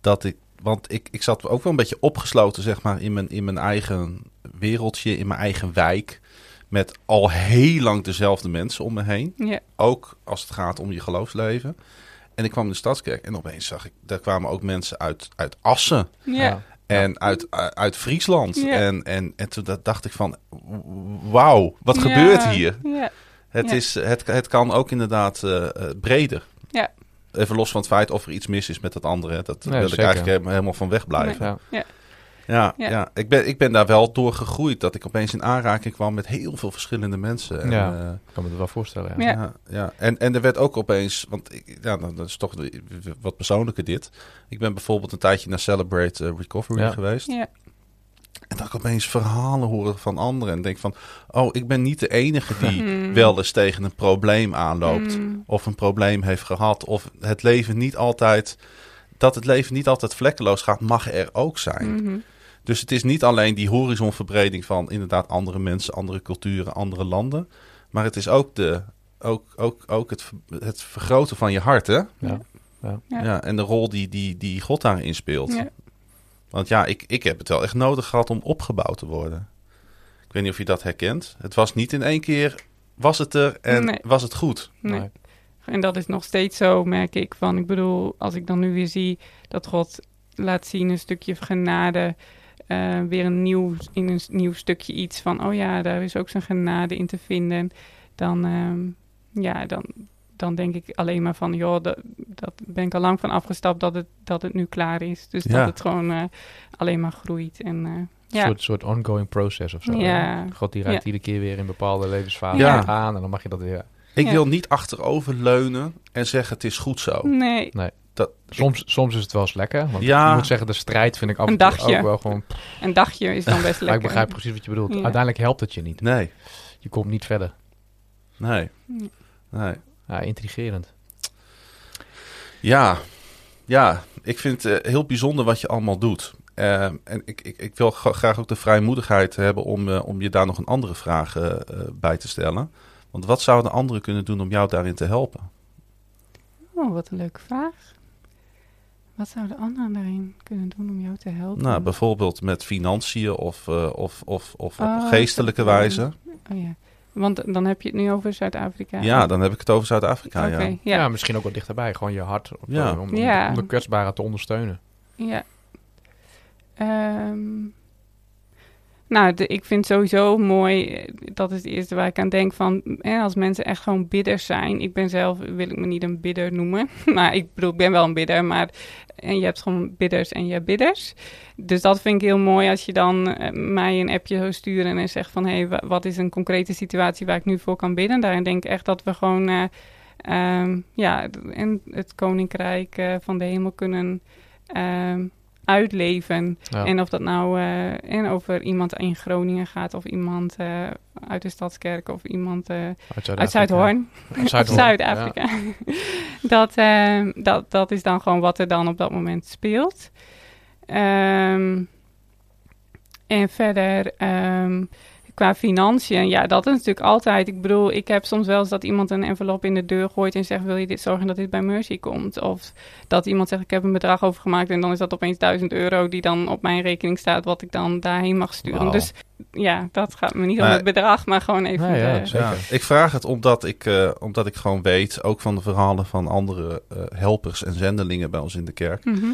dat ik, want ik, ik zat ook wel een beetje opgesloten, zeg maar, in mijn, in mijn eigen wereldje, in mijn eigen wijk. Met al heel lang dezelfde mensen om me heen. Ja, Ook als het gaat om je geloofsleven. En ik kwam in de stadskerk en opeens zag ik, daar kwamen ook mensen uit, uit Assen ja, en uit, uit Friesland. Ja. En, en, en toen dat dacht ik van, wauw, wat Ja, gebeurt hier? Ja, Het, Ja. is, het, het kan ook inderdaad eh, eh, breder. Ja. Even los van het feit of er iets mis is met het andere. Dat Nee, wil ik eigenlijk helemaal, van wegblijven. Ja. Ja, Ja. ja. Ik, ben, ik ben daar wel door gegroeid. Dat ik opeens in aanraking kwam met heel veel verschillende mensen. En, Ja. eh, Ik kan me dat wel voorstellen. Ja. Ja. ja, ja. En, en er werd ook opeens, want ik, ja, dat is toch wat persoonlijker dit. Ik ben bijvoorbeeld een tijdje naar Celebrate eh, Recovery Ja. geweest. ja, En dat ik opeens verhalen horen van anderen. En denk van, oh, ik ben niet de enige die Mm. wel eens tegen een probleem aanloopt. Mm. Of een probleem heeft gehad. Of het leven niet altijd, dat het leven niet altijd vlekkeloos gaat, mag er ook zijn. Mhm. Dus het is niet alleen die horizonverbreding van inderdaad andere mensen, andere culturen, andere landen. Maar het is ook, de, ook, ook, ook het, het vergroten van je hart, hè? Ja. Ja. Ja, en de rol die, die, die God daarin speelt. Ja. Want ja, ik, ik heb het wel echt nodig gehad om opgebouwd te worden. Ik weet niet of je dat herkent. Het was niet in één keer, was het er en Nee. was het goed. Nee. Nee. En dat is nog steeds zo, merk ik. Van, ik bedoel, als ik dan nu weer zie dat God laat zien een stukje genade. Eh, weer een nieuw, in een nieuw stukje iets van, oh ja, daar is ook zijn genade in te vinden. Dan, ehm, ja, dan, dan denk ik alleen maar van, joh, dat, dat ben ik al lang van afgestapt dat het, dat het nu klaar is. Dus Ja. dat het gewoon eh, alleen maar groeit. En eh, Een ja, soort, soort ongoing process of zo. Ja. God die raakt Ja. iedere keer weer in bepaalde levensfasen Ja. aan. En dan mag je dat weer... Ik Ja. wil niet achterover leunen en zeggen het is goed zo. Nee, Dat, Soms, soms is het wel eens lekker. Want Ja. ik moet zeggen, de strijd vind ik af en Een toe dagje. ook wel gewoon... een dagje is dan best Maar lekker. ik begrijp precies wat je bedoelt. Ja. Uiteindelijk helpt het je niet. nee, Je komt niet verder. nee, Nee. Ja, intrigerend. Ja, ja. Ik vind het eh, heel bijzonder wat je allemaal doet. Eh, en ik, ik, ik wil gra- graag ook de vrijmoedigheid hebben om, eh, om je daar nog een andere vraag eh, eh, bij te stellen. Want wat zouden anderen kunnen doen om jou daarin te helpen? Oh, wat een leuke vraag. Wat zouden anderen daarin kunnen doen om jou te helpen? Nou, bijvoorbeeld met financiën of, eh, of, of, of Oh, op geestelijke zo. wijze. Oh ja, want dan heb je het nu over Zuid-Afrika. Ja, dan heb ik het over Zuid-Afrika. Oké, Ja. Ja. ja. misschien ook wat dichterbij. Gewoon je hart op, Ja. om, om, Ja. om de kwetsbaren te ondersteunen. Ja. Ehm, nou, ik vind sowieso mooi, eh, dat is het eerste waar ik aan denk van, eh, als mensen echt gewoon bidders zijn. Ik ben zelf, wil ik me niet een bidder noemen, maar ik bedoel, ik ben wel een bidder, maar en je hebt gewoon bidders en je hebt bidders. Dus dat vind ik heel mooi als je dan eh, mij een appje zou sturen en zegt van, hé, hey, wa- wat is een concrete situatie waar ik nu voor kan bidden? Daarin denk ik echt dat we gewoon, eh, ehm, ja, het koninkrijk van de hemel kunnen ehm, uitleven. Ja. En of dat nou eh, en over iemand in Groningen gaat, of iemand eh, uit de Stadskerk, of iemand eh, uit uit Zuidhoorn, Uit Zuid-Afrika. dat, eh, dat, dat is dan gewoon wat er dan op dat moment speelt. Ehm, en verder, ehm, qua financiën, ja, dat is natuurlijk altijd. Ik bedoel, ik heb soms wel eens dat iemand een envelop in de deur gooit en zegt: Wil je dit zorgen dat dit bij Mercy komt? Of dat iemand zegt: Ik heb een bedrag overgemaakt en dan is dat opeens 1000 euro die dan op mijn rekening staat, wat ik dan daarheen mag sturen. Dus ja, dat gaat me niet om het bedrag, maar gewoon even. Nee, ja, de- zeker. Ja, ik vraag het omdat ik, eh, omdat ik gewoon weet, ook van de verhalen van andere eh, helpers en zendelingen bij ons in de kerk. Mhm.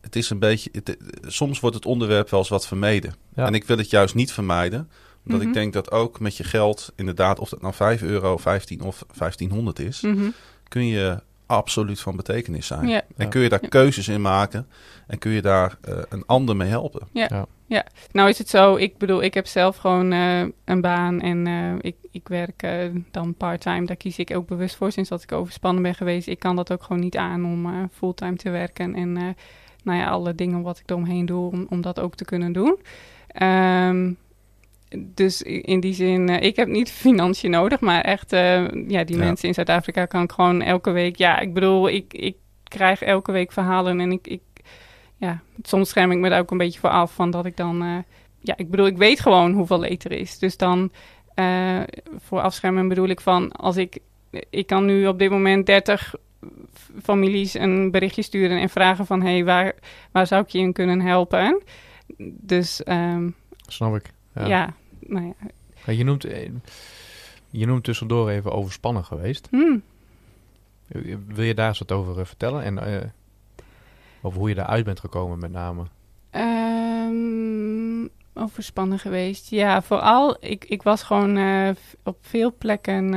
Het is een beetje, het- soms wordt het onderwerp wel eens wat vermeden. Ja. En ik wil het juist niet vermijden. Omdat Mhm. ik denk dat ook met je geld, inderdaad, of dat nou 5 euro, 15 of 1500 is, Mhm. kun je absoluut van betekenis zijn. Ja. En Ja. kun je daar Ja. keuzes in maken en kun je daar eh, een ander mee helpen. Nou is het zo, ik bedoel, ik heb zelf gewoon eh, een baan en eh, ik, ik werk dan part-time. Daar kies ik ook bewust voor sinds dat ik overspannen ben geweest. Ik kan dat ook gewoon niet aan om eh, fulltime te werken. En eh, nou ja, alle dingen wat ik eromheen doe, om, om dat ook te kunnen doen. Ehm, dus in die zin, eh, ik heb niet financiën nodig, maar echt, eh, ja, die Ja. mensen in Zuid-Afrika kan ik gewoon elke week, ja, ik bedoel, ik, ik krijg elke week verhalen en ik, ik ja, soms scherm ik me daar ook een beetje voor af van dat ik dan, eh, ja, ik bedoel, ik weet gewoon hoeveel leed er is. Dus dan voor afschermen bedoel ik van, als ik, ik kan nu op dit moment 30 f- families een berichtje sturen en vragen van, hé, hey, waar, waar zou ik je in kunnen helpen? Dus ehm, Snap ik. Ja. Ja. nou ja. Je, noemt, eh, je noemt tussendoor even overspannen geweest. Hm. Wil je daar eens wat over eh, vertellen? En eh, over hoe je daaruit bent gekomen met name? Ehm, overspannen geweest. Ja, vooral, ik, ik was gewoon op veel plekken.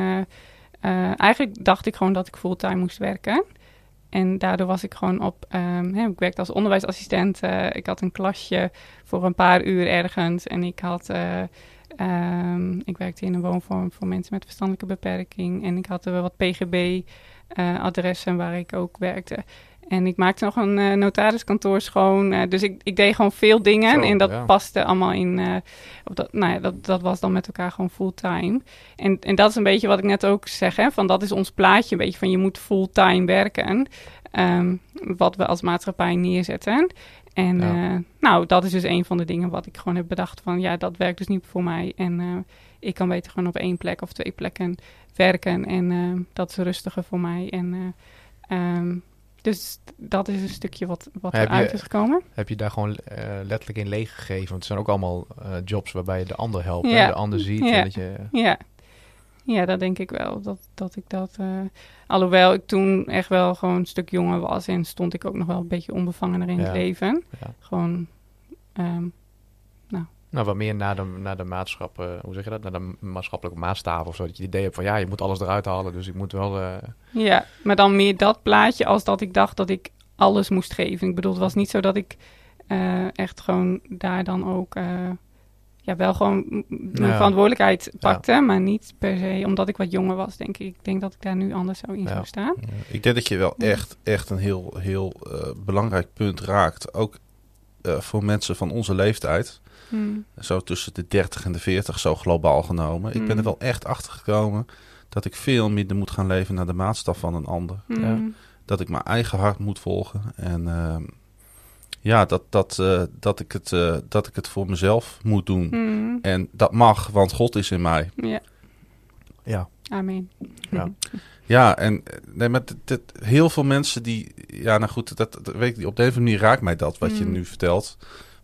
eigenlijk dacht ik gewoon dat ik fulltime moest werken. En daardoor was ik gewoon op. ehm, hè, ik werkte als onderwijsassistent. eh, ik had een klasje voor een paar uur ergens. En ik had. eh, ehm, ik werkte in een woonvorm voor mensen met verstandelijke beperking. En ik had er wat PGB-adressen waar ik ook werkte. En ik maakte nog een eh, notariskantoor schoon. eh, dus ik, ik deed gewoon veel dingen. Zo, en dat ja. paste allemaal in. eh, dat, nou ja, dat, dat was dan met elkaar gewoon fulltime. En, en dat is een beetje wat ik net ook zeg. Hè, van dat is ons plaatje. Een beetje van je moet fulltime werken. Ehm, wat we als maatschappij neerzetten. En Ja. nou, dat is dus een van de dingen wat ik gewoon heb bedacht. Van ja, dat werkt dus niet voor mij. En ik kan beter gewoon op één plek of twee plekken werken. En dat is rustiger voor mij. En eh, ehm, dus dat is een stukje wat, wat je- eruit is gekomen. Heb je daar gewoon eh, letterlijk in leeggegeven? Want het zijn ook allemaal eh, jobs waarbij je de ander helpt. Ja. De ander ziet. Ja. En dat je, Ja. Ja, dat denk ik wel. Dat, dat ik dat. eh, alhoewel ik toen echt wel gewoon een stuk jonger was en stond ik ook nog wel een beetje onbevangener in Ja. het leven. Gewoon. ehm, Nou, wat meer naar de, naar de maatschappij, hoe zeg je dat? Naar de maatschappelijke maatstaven of zo. Dat je het idee hebt van ja, je moet alles eruit halen. Dus ik moet wel. eh, ja, maar dan meer dat plaatje als dat ik dacht dat ik alles moest geven. Ik bedoel, het was niet zo dat ik eh, echt gewoon daar dan ook. eh, ja, wel gewoon mijn Ja. verantwoordelijkheid pakte, maar niet per se omdat ik wat jonger was, denk ik. Ik denk dat ik daar nu anders zou in Ja. zou staan. Ik denk dat je wel echt, echt een heel, heel eh, belangrijk punt raakt. Ook eh, voor mensen van onze leeftijd. Hmm. Zo tussen de 30 en de 40, zo globaal genomen. Ik ben er Mm. wel echt achter gekomen dat ik veel minder moet gaan leven naar de maatstaf van een ander. Hmm. Dat ik mijn eigen hart moet volgen. En ehm, ja, dat, dat, eh, dat, ik het, eh, dat ik het voor mezelf moet doen. Hmm. En dat mag, want God is in mij. Ja, Ja. amen. Ja. Ja, en eh, nee, maar dit, dit- heel veel mensen die... Ja, nou goed, dat, dat weet ik. Op de een of andere manier raakt mij dat, wat je nu vertelt.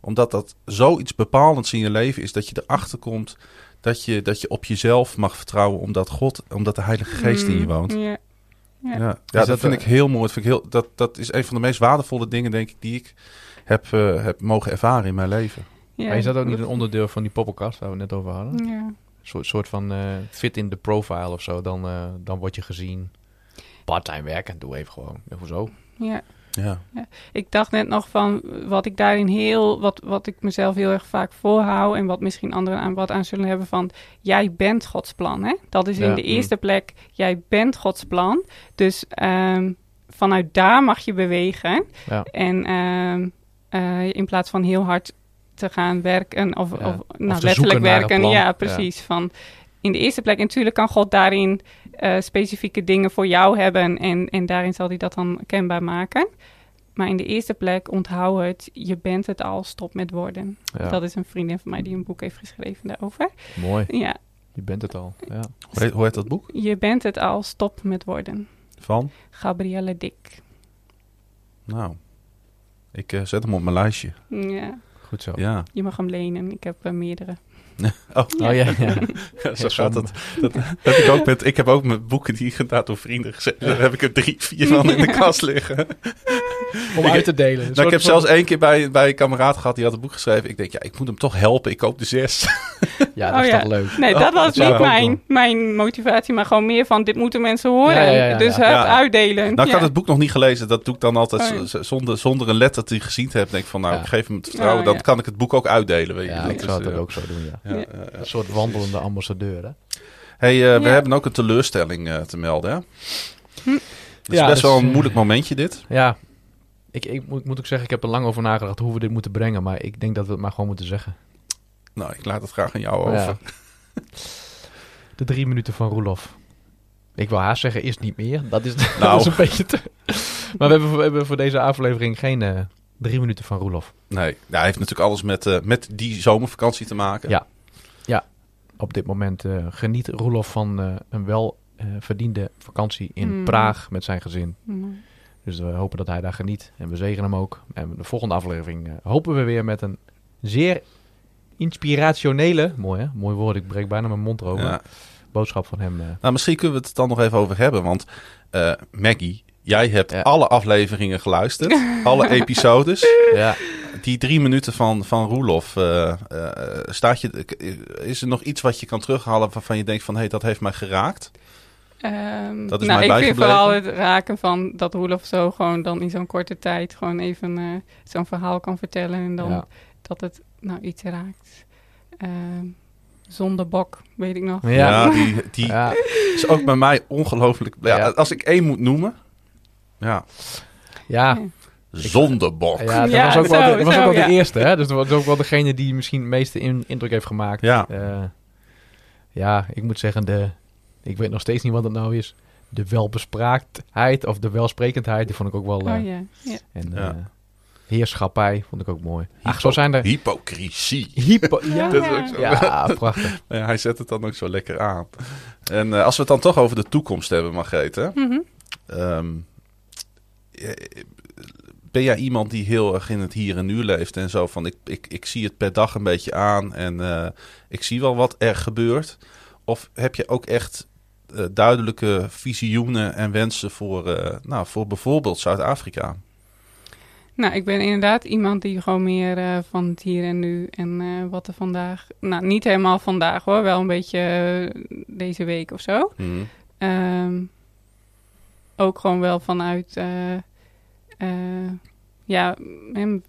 Omdat dat zoiets bepalends in je leven is... dat je erachter komt dat je, dat je op jezelf mag vertrouwen... omdat God, omdat de Heilige Geest in je Hmm. woont. Ja. Ja, Ja. ja, dat, dat, vind ik heel mooi. Dat, vind ik heel, dat, dat is een van de meest waardevolle dingen, denk ik... die ik heb, eh, heb mogen ervaren in mijn leven. Ja. Maar is dat ook niet een onderdeel van die poppenkast waar we het net over hadden? Ja. Een soort, soort van eh, fit in de profile of zo. Dan, eh, dan word je gezien. Parttime werken, doe even gewoon. Hoezo? Ja. Ja, Ik dacht net nog van wat ik daarin heel, wat, wat ik mezelf heel erg vaak voorhoud en wat misschien anderen aan wat aan zullen hebben van, jij bent Gods plan, hè? Dat is in Ja. de eerste plek, jij bent Gods plan. Dus ehm, vanuit daar mag je bewegen Ja. en ehm, eh, in plaats van heel hard te gaan werken of, Ja. of, nou, te letterlijk werken, Ja. precies. Van in de eerste plek, en natuurlijk kan God daarin eh, specifieke dingen voor jou hebben en, en daarin zal hij dat dan kenbaar maken. Maar in de eerste plek, onthoud het, je bent het al, stop met woorden. Ja. Dat is een vriendin van mij die een boek heeft geschreven daarover. Mooi. Ja, Je bent het al. Ja. hoe heet, hoe heet dat boek? je bent het al, stop met woorden. Van? Gabrielle Dick. Nou, ik eh, zet hem op mijn lijstje. Ja, Goed zo. Ja. je mag hem lenen. Ik heb eh, meerdere. Oh, Oh ja, ja. zo gaat het. Dat heb ik, ook met, ik heb ook mijn boeken die inderdaad door vrienden gezet. Daar heb ik er drie, vier van in de kast liggen. Om uit te delen. Nou, ik heb zelfs één keer bij, bij een kameraad gehad die had een boek geschreven. Ik denk, ja, ik moet hem toch helpen. Ik koop de zes. Ja, dat Oh is ja. toch leuk. Nee, dat was dat niet ik mijn, mijn motivatie, maar gewoon meer van dit moeten mensen horen. Ja, ja, ja, ja, dus Ja. uitdelen. Nou, ik ja. had het boek nog niet gelezen. Dat doe ik dan altijd Oh, zonder, zonder een letter die gezien te hebben. Denk ik van, nou, Ja. ik geef hem het vertrouwen. Oh, dan kan ik het boek ook uitdelen. Weet je. Ja, Dat ik zou het eh, ook zo doen, ja. ja, Ja. ja, ja. Een soort wandelende ambassadeur, hè? Hey, eh, we hebben ook een teleurstelling eh, te melden. Hè? Hm. Het is Ja, best dus, wel een moeilijk momentje dit. Ja. Ik, ik moet, moet ook zeggen, ik heb er lang over nagedacht hoe we dit moeten brengen. Maar ik denk dat we het maar gewoon moeten zeggen. Nou, ik laat het graag aan jou over. Ja. De drie minuten van Roelof. Ik wil haast zeggen, is niet meer. Dat is, dat Nou. is een beetje te... Maar we hebben, we hebben voor deze aflevering geen eh, drie minuten van Roelof. Nee, ja, hij heeft natuurlijk alles met, eh, met die zomervakantie te maken. Ja. Op dit moment eh, geniet Roelof van eh, een wel eh, verdiende vakantie in Hmm. Praag met zijn gezin. Mm. Dus we hopen dat hij daar geniet. En we zegenen hem ook. En de volgende aflevering hopen we weer met een zeer inspirationele... Mooi hè? Mooi woord, ik breek bijna mijn mond erover. Ja. Boodschap van hem. eh, Nou, misschien kunnen we het dan nog even over hebben. Want eh, Maggie, jij hebt Ja. alle afleveringen geluisterd. alle episodes. ja. Die drie minuten van, van Roelof. eh, eh, staat je, is er nog iets wat je kan terughalen waarvan je denkt van... hé, hey, dat heeft mij geraakt? Ehm, Dat is nou, mij ik vind vooral het raken van dat Roelof zo gewoon dan in zo'n korte tijd gewoon even eh, zo'n verhaal kan vertellen en dan Ja. Dat het nou iets raakt. Ehm zonder bok, weet ik nog. Ja. die, die Ja. is ook bij mij ongelooflijk... Ja, Ja. Als ik één moet noemen... Ja, Ja, zondebok. ja, dat Ja, was ook wel, de, dat was zo, ook wel ja. de eerste. Hè? Dus dat was ook wel degene die misschien het meeste in, indruk heeft gemaakt. Ja. Eh, ja, ik moet zeggen, de, ik weet nog steeds niet wat het nou is. De welbespraaktheid of de welsprekendheid, die vond ik ook wel... eh, Oh ja, ja. En Ja. eh, heerschappij vond ik ook mooi. Ach, zo zijn er... Hypocrisie. Hypo, ja, Dat is ook zo. ja, prachtig. Ja, hij zet het dan ook zo lekker aan. En eh, als we het dan toch over de toekomst hebben, Margreet, hè? Mhm. Ehm, eh, ben jij iemand die heel erg in het hier en nu leeft en zo van ik, ik, ik zie het per dag een beetje aan en eh, ik zie wel wat er gebeurt? Of heb je ook echt duidelijke visioenen en wensen voor, eh, nou, voor bijvoorbeeld Zuid-Afrika? Nou, ik ben inderdaad iemand die gewoon meer eh, van het hier en nu en eh, wat er vandaag... Nou, niet helemaal vandaag hoor, wel een beetje eh, deze week of zo. Mhm. Ehm, ook gewoon wel vanuit ja,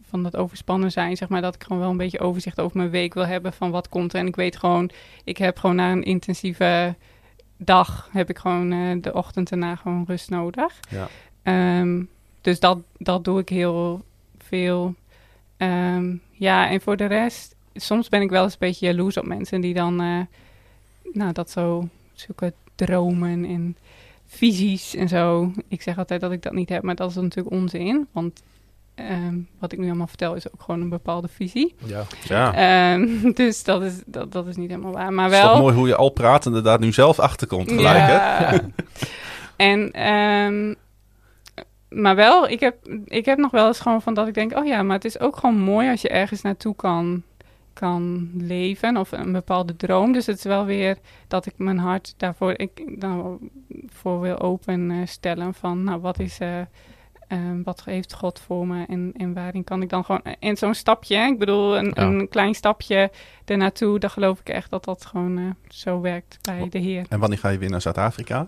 van dat overspannen zijn, zeg maar, dat ik gewoon wel een beetje overzicht over mijn week wil hebben van wat komt er. En ik weet gewoon, ik heb gewoon na een intensieve dag, heb ik gewoon de ochtend erna gewoon rust nodig. Ja. Ehm, dus dat, dat doe ik heel veel. Ehm, ja, en voor de rest, soms ben ik wel eens een beetje jaloers op mensen die dan, eh, nou, dat zo, zulke dromen en visies en zo. Ik zeg altijd dat ik dat niet heb, maar dat is natuurlijk onzin. Want ehm, wat ik nu allemaal vertel is ook gewoon een bepaalde visie. Ja. Ja. Ehm, dus dat is, dat, dat is niet helemaal waar. Maar Het is toch wel. mooi hoe je al pratende daar nu zelf achter komt gelijk, hè? Ja. en, ehm, maar wel, ik heb, ik heb nog wel eens gewoon van dat ik denk, oh ja, maar het is ook gewoon mooi als je ergens naartoe kan, kan leven of een bepaalde droom. Dus het is wel weer dat ik mijn hart daarvoor ik, dan voor wil openstellen van, nou, wat is... eh, ehm, wat heeft God voor me en, en waarin kan ik dan gewoon... En zo'n stapje, hè, ik bedoel, een, Ja. een klein stapje ernaartoe... dan geloof ik echt dat dat gewoon eh, zo werkt bij de Heer. En wanneer ga je weer naar Zuid-Afrika?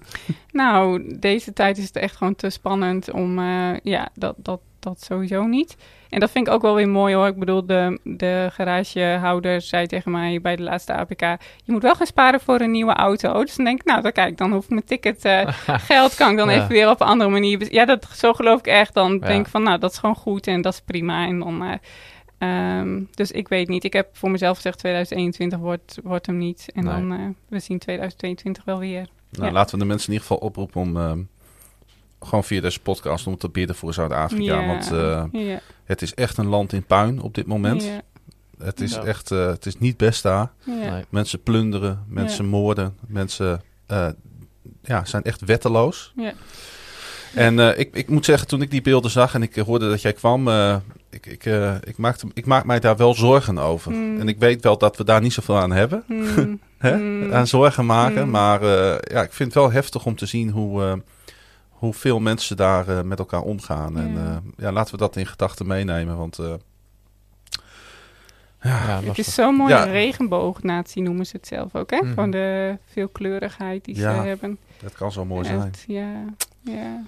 Nou, deze tijd is het echt gewoon te spannend om... eh, ja, dat, dat, dat sowieso niet. En dat vind ik ook wel weer mooi hoor. Ik bedoel, de, de garagehouder zei tegen mij bij de laatste APK... je moet wel gaan sparen voor een nieuwe auto. Dus dan denk ik, nou, dan kijk, dan hoef ik mijn ticket... eh, geld kan ik dan Ja. even weer op een andere manier... Ja, dat, zo geloof ik echt. Dan Ja. denk ik van, nou, dat is gewoon goed en dat is prima. En dan... eh, ehm, dus ik weet niet. Ik heb voor mezelf gezegd 2021 wordt, wordt hem niet. En Nee. dan eh, we zien 2022 wel weer. Nou, Ja. laten we de mensen in ieder geval oproepen om... ehm, gewoon via deze podcast om te bidden voor Zuid-Afrika. Ja. Want eh, ja, het is echt een land in puin op dit moment. ja, Het is Ja. echt... eh, het is niet best daar. Nee. Mensen plunderen, mensen moorden, mensen eh, ja, zijn echt wetteloos. Ja. En eh, ik, ik moet zeggen, toen ik die beelden zag en ik hoorde dat jij kwam, eh, ik, ik, eh, ik, maakte, ik maak mij daar wel zorgen over. Mm. En ik weet wel dat we daar niet zoveel aan hebben, Hmm, hè? Mm. aan zorgen maken. Mm. Maar eh, ja, ik vind het wel heftig om te zien hoe, eh, hoeveel mensen daar eh, met elkaar omgaan. En Ja. eh, ja, laten we dat in gedachten meenemen, want... eh, Ja, Het lastig. is zo'n mooie Ja. regenboognatie, noemen ze het zelf ook. Hè? Mhm. Van de veelkleurigheid die Ja, ze hebben. dat kan zo mooi zijn. Ja, ja.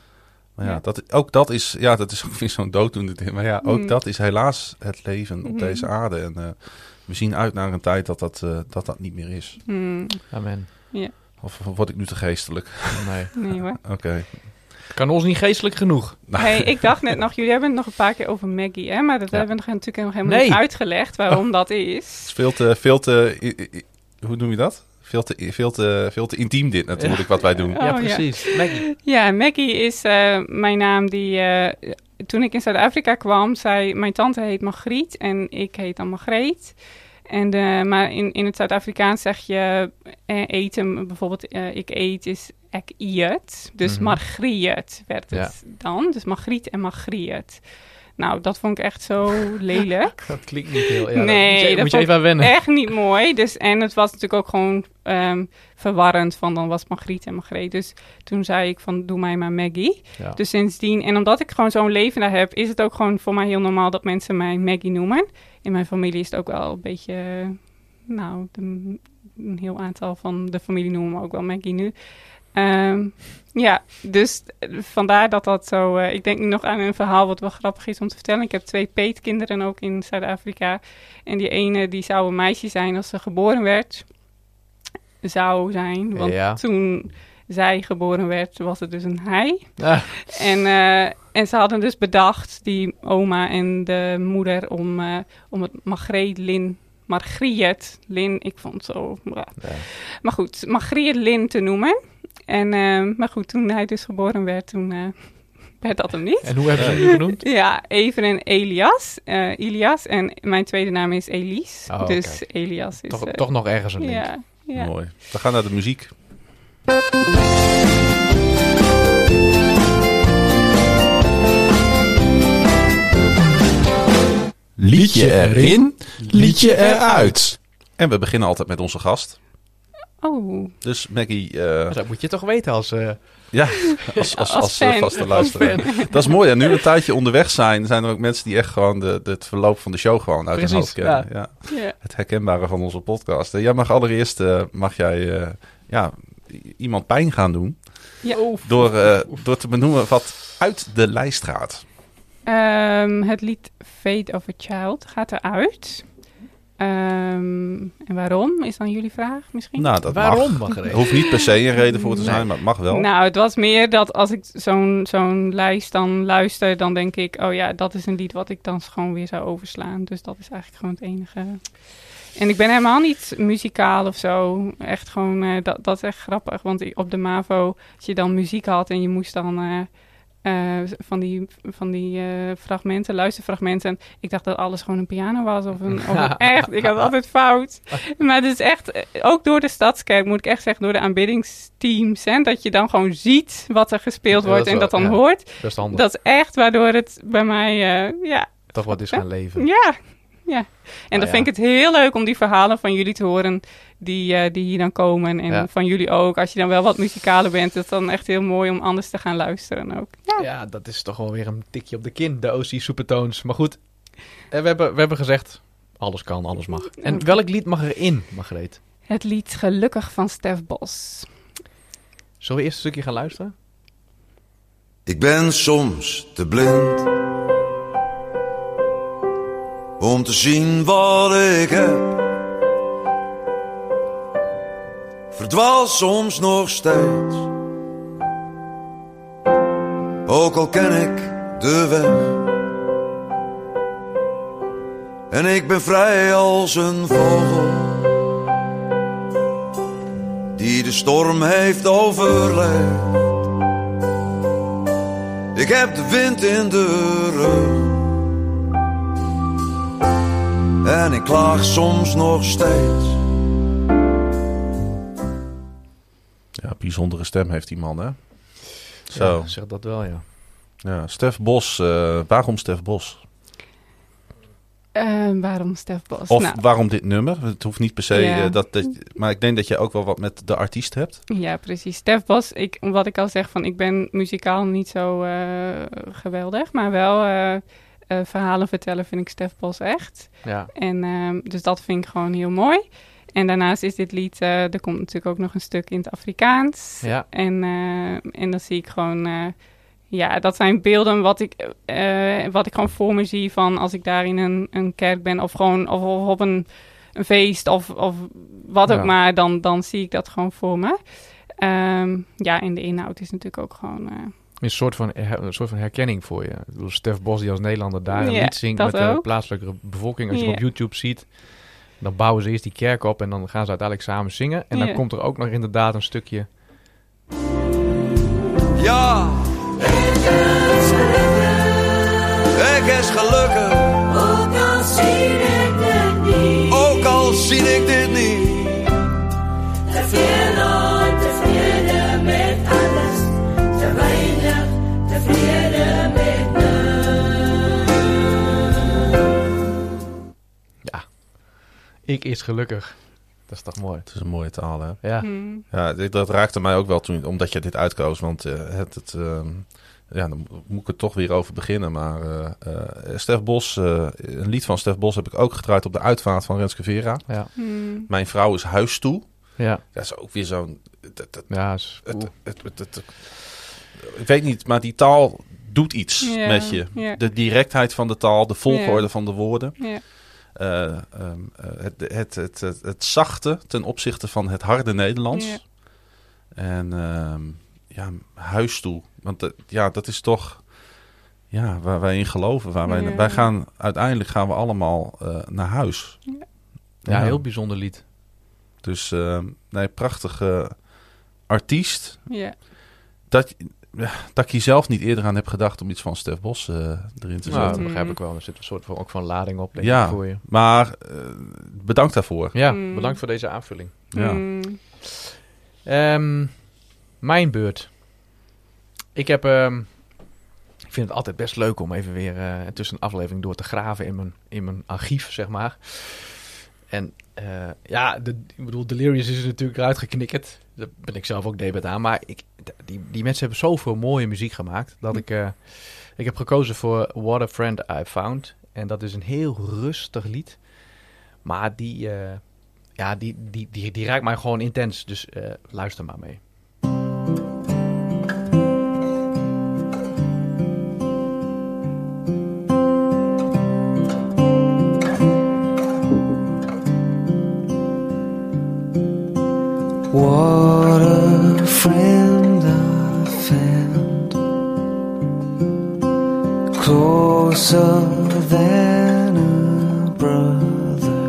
Maar ja, Ja. Dat, ook dat is, ja, dat is ook weer zo'n dooddoende ding. Maar ja, ook Mm. dat is helaas het leven op Mm. deze aarde. En eh, we zien uit naar een tijd dat dat, dat, dat niet meer is. Amen. Of word ik nu te geestelijk? Nee. nee hoor. Oké. Kan ons niet geestelijk genoeg. Nou, Hey, ik dacht net nog, jullie hebben het nog een paar keer over Maggie, hè? Maar dat Ja. hebben we nog natuurlijk nog helemaal Nee. niet uitgelegd waarom dat Het is. is veel te, veel te, hoe noem je dat? Veel te, veel te, veel te intiem dit natuurlijk, wat wij doen. Oh, ja, ja. precies. Maggie. Ja, Maggie is eh, mijn naam die... eh, toen ik in Zuid-Afrika kwam, zei... Mijn tante heet Margriet en ik heet dan Margreet. En, eh, maar in, in het Zuid-Afrikaans zeg je eh, eten, bijvoorbeeld eh, ik eet is ek eet. Dus Mhm. Margriet werd het dan. Dus Margriet en Margriet. Nou, dat vond ik echt zo lelijk. Dat klinkt niet heel... Ja, Nee, dat moet je, dat moet je vond even aan wennen. Echt niet mooi. Dus, en het was natuurlijk ook gewoon ehm, verwarrend. Van dan was Margriet en Margreet. Dus toen zei ik van doe mij maar Maggie. Ja. Dus sindsdien, en omdat ik gewoon zo'n leven daar heb, is het ook gewoon voor mij heel normaal dat mensen mij Maggie noemen. In mijn familie is het ook wel een beetje, nou, de- een heel aantal van de familie noemen me ook wel Maggie nu. Ehm, ja, dus vandaar dat dat zo. eh, ik denk nu nog aan een verhaal wat wel grappig is om te vertellen. Ik heb twee peetkinderen ook in Zuid-Afrika. En die ene die zou een meisje zijn als ze geboren werd. Zou zijn. Want Ja. toen zij geboren werd, was het dus een hij. Ah, En, eh, en ze hadden dus bedacht, die oma en de moeder, om, eh, om het Margreet Lin, Margriet Lin, ik vond het zo, ja. maar goed, Margriet Lin te noemen. En, eh, maar goed, toen hij dus geboren werd, toen eh, werd dat hem niet. En hoe hebben ze hem nu genoemd? Ja, Even en Elias. eh Elias. En mijn tweede naam is Elise. Oh, dus kijk. Elias is... Toch, eh, toch nog ergens een link. ja, ja. Mooi. We gaan naar de muziek. Liedje erin, liedje eruit. En we beginnen altijd met onze gast. Oh, Dus Maggie, eh, Dat moet je toch weten als... eh, ja, als, als, Als als, eh, fan. vaste luisteraar. Dat is mooi. En nu we een tijdje onderweg zijn, zijn er ook mensen die echt gewoon de, de, het verloop van de show gewoon uit hun Precies, hoofd kennen. Ja. ja. Het herkenbare van onze podcast. Jij mag allereerst, eh, mag jij eh, ja, iemand pijn gaan doen Ja. door, eh, door te benoemen wat uit de lijst gaat. Ehm, het lied Fate of a Child gaat eruit. Ehm, en waarom is dan jullie vraag misschien? Nou, dat Waarom, mag. Er hoeft niet per se een reden voor te zijn, Nee. maar het mag wel. Nou, het was meer dat als ik zo'n zo'n lijst dan luister, dan denk ik, oh ja, dat is een lied wat ik dan gewoon weer zou overslaan. Dus dat is eigenlijk gewoon het enige. En ik ben helemaal niet muzikaal of zo. Echt gewoon, eh, dat, dat is echt grappig. Want op de MAVO, als je dan muziek had en je moest dan eh, eh, van die, van die eh, fragmenten, luisterfragmenten. Ik dacht dat alles gewoon een piano was. Of een, of een echt, ik had altijd fout. Maar het is echt, eh, ook door de stadskerk moet ik echt zeggen, door de aanbiddingsteams. Hè, dat je dan gewoon ziet wat er gespeeld Ja, wordt en dat dan ja. hoort. Dat is echt waardoor het bij mij, ja, Toch wat is gaan leven. ja, ja. En Nou dan ja. vind ik het heel leuk om die verhalen van jullie te horen, die, eh, die hier dan komen. En Ja. van jullie ook. Als je dan wel wat muzikaler bent, is het dan echt heel mooi om anders te gaan luisteren ook. Ja, Ja, dat is toch wel weer een tikje op de kin, de OC Supertones. Maar goed, eh, we hebben, we hebben gezegd, alles kan, alles mag. En welk lied mag erin, Margreet? Het lied Gelukkig van Stef Bos. Zullen we eerst een stukje gaan luisteren? Ik ben soms te blind om te zien wat ik heb. Verdwaal soms nog steeds, ook al ken ik de weg. En ik ben vrij als een vogel die de storm heeft overleefd. Ik heb de wind in de rug. En ik klaag soms nog steeds. Bijzondere stem heeft die man, hè? Zo. Ja, zeg dat wel, ja. Ja, Stef Bos. eh, waarom Stef Bos? Eh, waarom Stef Bos? Of Nou, waarom dit nummer? Het hoeft niet per se Ja. eh, dat, dat... Maar ik denk dat je ook wel wat met de artiest hebt. Ja, precies. Stef Bos, ik, wat ik al zeg, van ik ben muzikaal niet zo eh, geweldig, maar wel eh, eh, verhalen vertellen vind ik Stef Bos echt. ja. En ehm, dus dat vind ik gewoon heel mooi. En daarnaast is dit lied, eh, er komt natuurlijk ook nog een stuk in het Afrikaans. Ja. En, eh, en dan zie ik gewoon, eh, ja, dat zijn beelden wat ik, wat ik gewoon voor me zie van als ik daar in een, een kerk ben of gewoon of, of op een, een feest of, of wat ook maar, dan, dan zie ik dat gewoon voor me. Ehm, ja, en de inhoud is natuurlijk ook gewoon, Een soort, van, een soort van herkenning voor je. Ik bedoel, Stef Bos die als Nederlander daar een Ja, lied zingt met de plaatselijke bevolking. Als je op YouTube ziet, dan bouwen ze eerst die kerk op en dan gaan ze uiteindelijk samen zingen. En dan komt er ook nog inderdaad een stukje... Ja. Ik is gelukkig. Ook al zie ik het niet, Ook al zie ik dit niet. tevreden, ik is gelukkig. Dat is toch mooi? Het is een mooie taal, hè? Ja, hmm. Ja, dit- dat raakte mij ook wel toen, omdat je dit uitkoos. Want eh, het, het, ehm, ja, dan moet ik er toch weer over beginnen. Maar eh, eh, Stef Bos, eh, een lied van Stef Bos heb ik ook gedraaid op de uitvaart van Renske Vera. ja, Hmm. Mijn vrouw is huis toe. ja. Dat is ook weer zo'n... dat- dat- Ja, is cool. het, het, het, het- ik weet niet, maar die taal doet iets met je. ja. De directheid van de taal, de volgorde van de woorden. Ja. Eh, ehm, eh, het, het, het, het, het zachte ten opzichte van het harde Nederlands. Ja. En ehm, ja, huis toe. Want dat- ja, dat is toch ja, waar wij in geloven. Waar wij, Ja. wij gaan, uiteindelijk gaan we allemaal eh, naar huis. ja, heel bijzonder lied. Dus ehm, nee, prachtige artiest. Ja. Dat, ja, dat ik hier zelf niet eerder aan heb gedacht om iets van Stef Bos eh, erin te Nou, zetten. dat begrijp Mm. ik wel. Er zit een soort van, ook van lading op, denk Ja. ik, voor je. Maar eh, bedankt daarvoor. Ja, Mm. bedankt voor deze aanvulling. Ja. Hmm. Ehm, mijn beurt. Ik heb... ehm, ik vind het altijd best leuk om even weer eh, tussen een aflevering door te graven in mijn, in mijn archief, zeg maar. En eh, ja, de, ik bedoel, Delirious is er natuurlijk eruit geknikkerd. Daar ben ik zelf ook debet aan. Maar ik, die, die mensen hebben zoveel mooie muziek gemaakt dat mm. ik, eh, ik heb gekozen voor What a Friend I Found. En dat is een heel rustig lied. Maar die, uh, ja, die, die, die, die raakt mij gewoon intens. Dus eh, luister maar mee. What a friend. closer than a brother.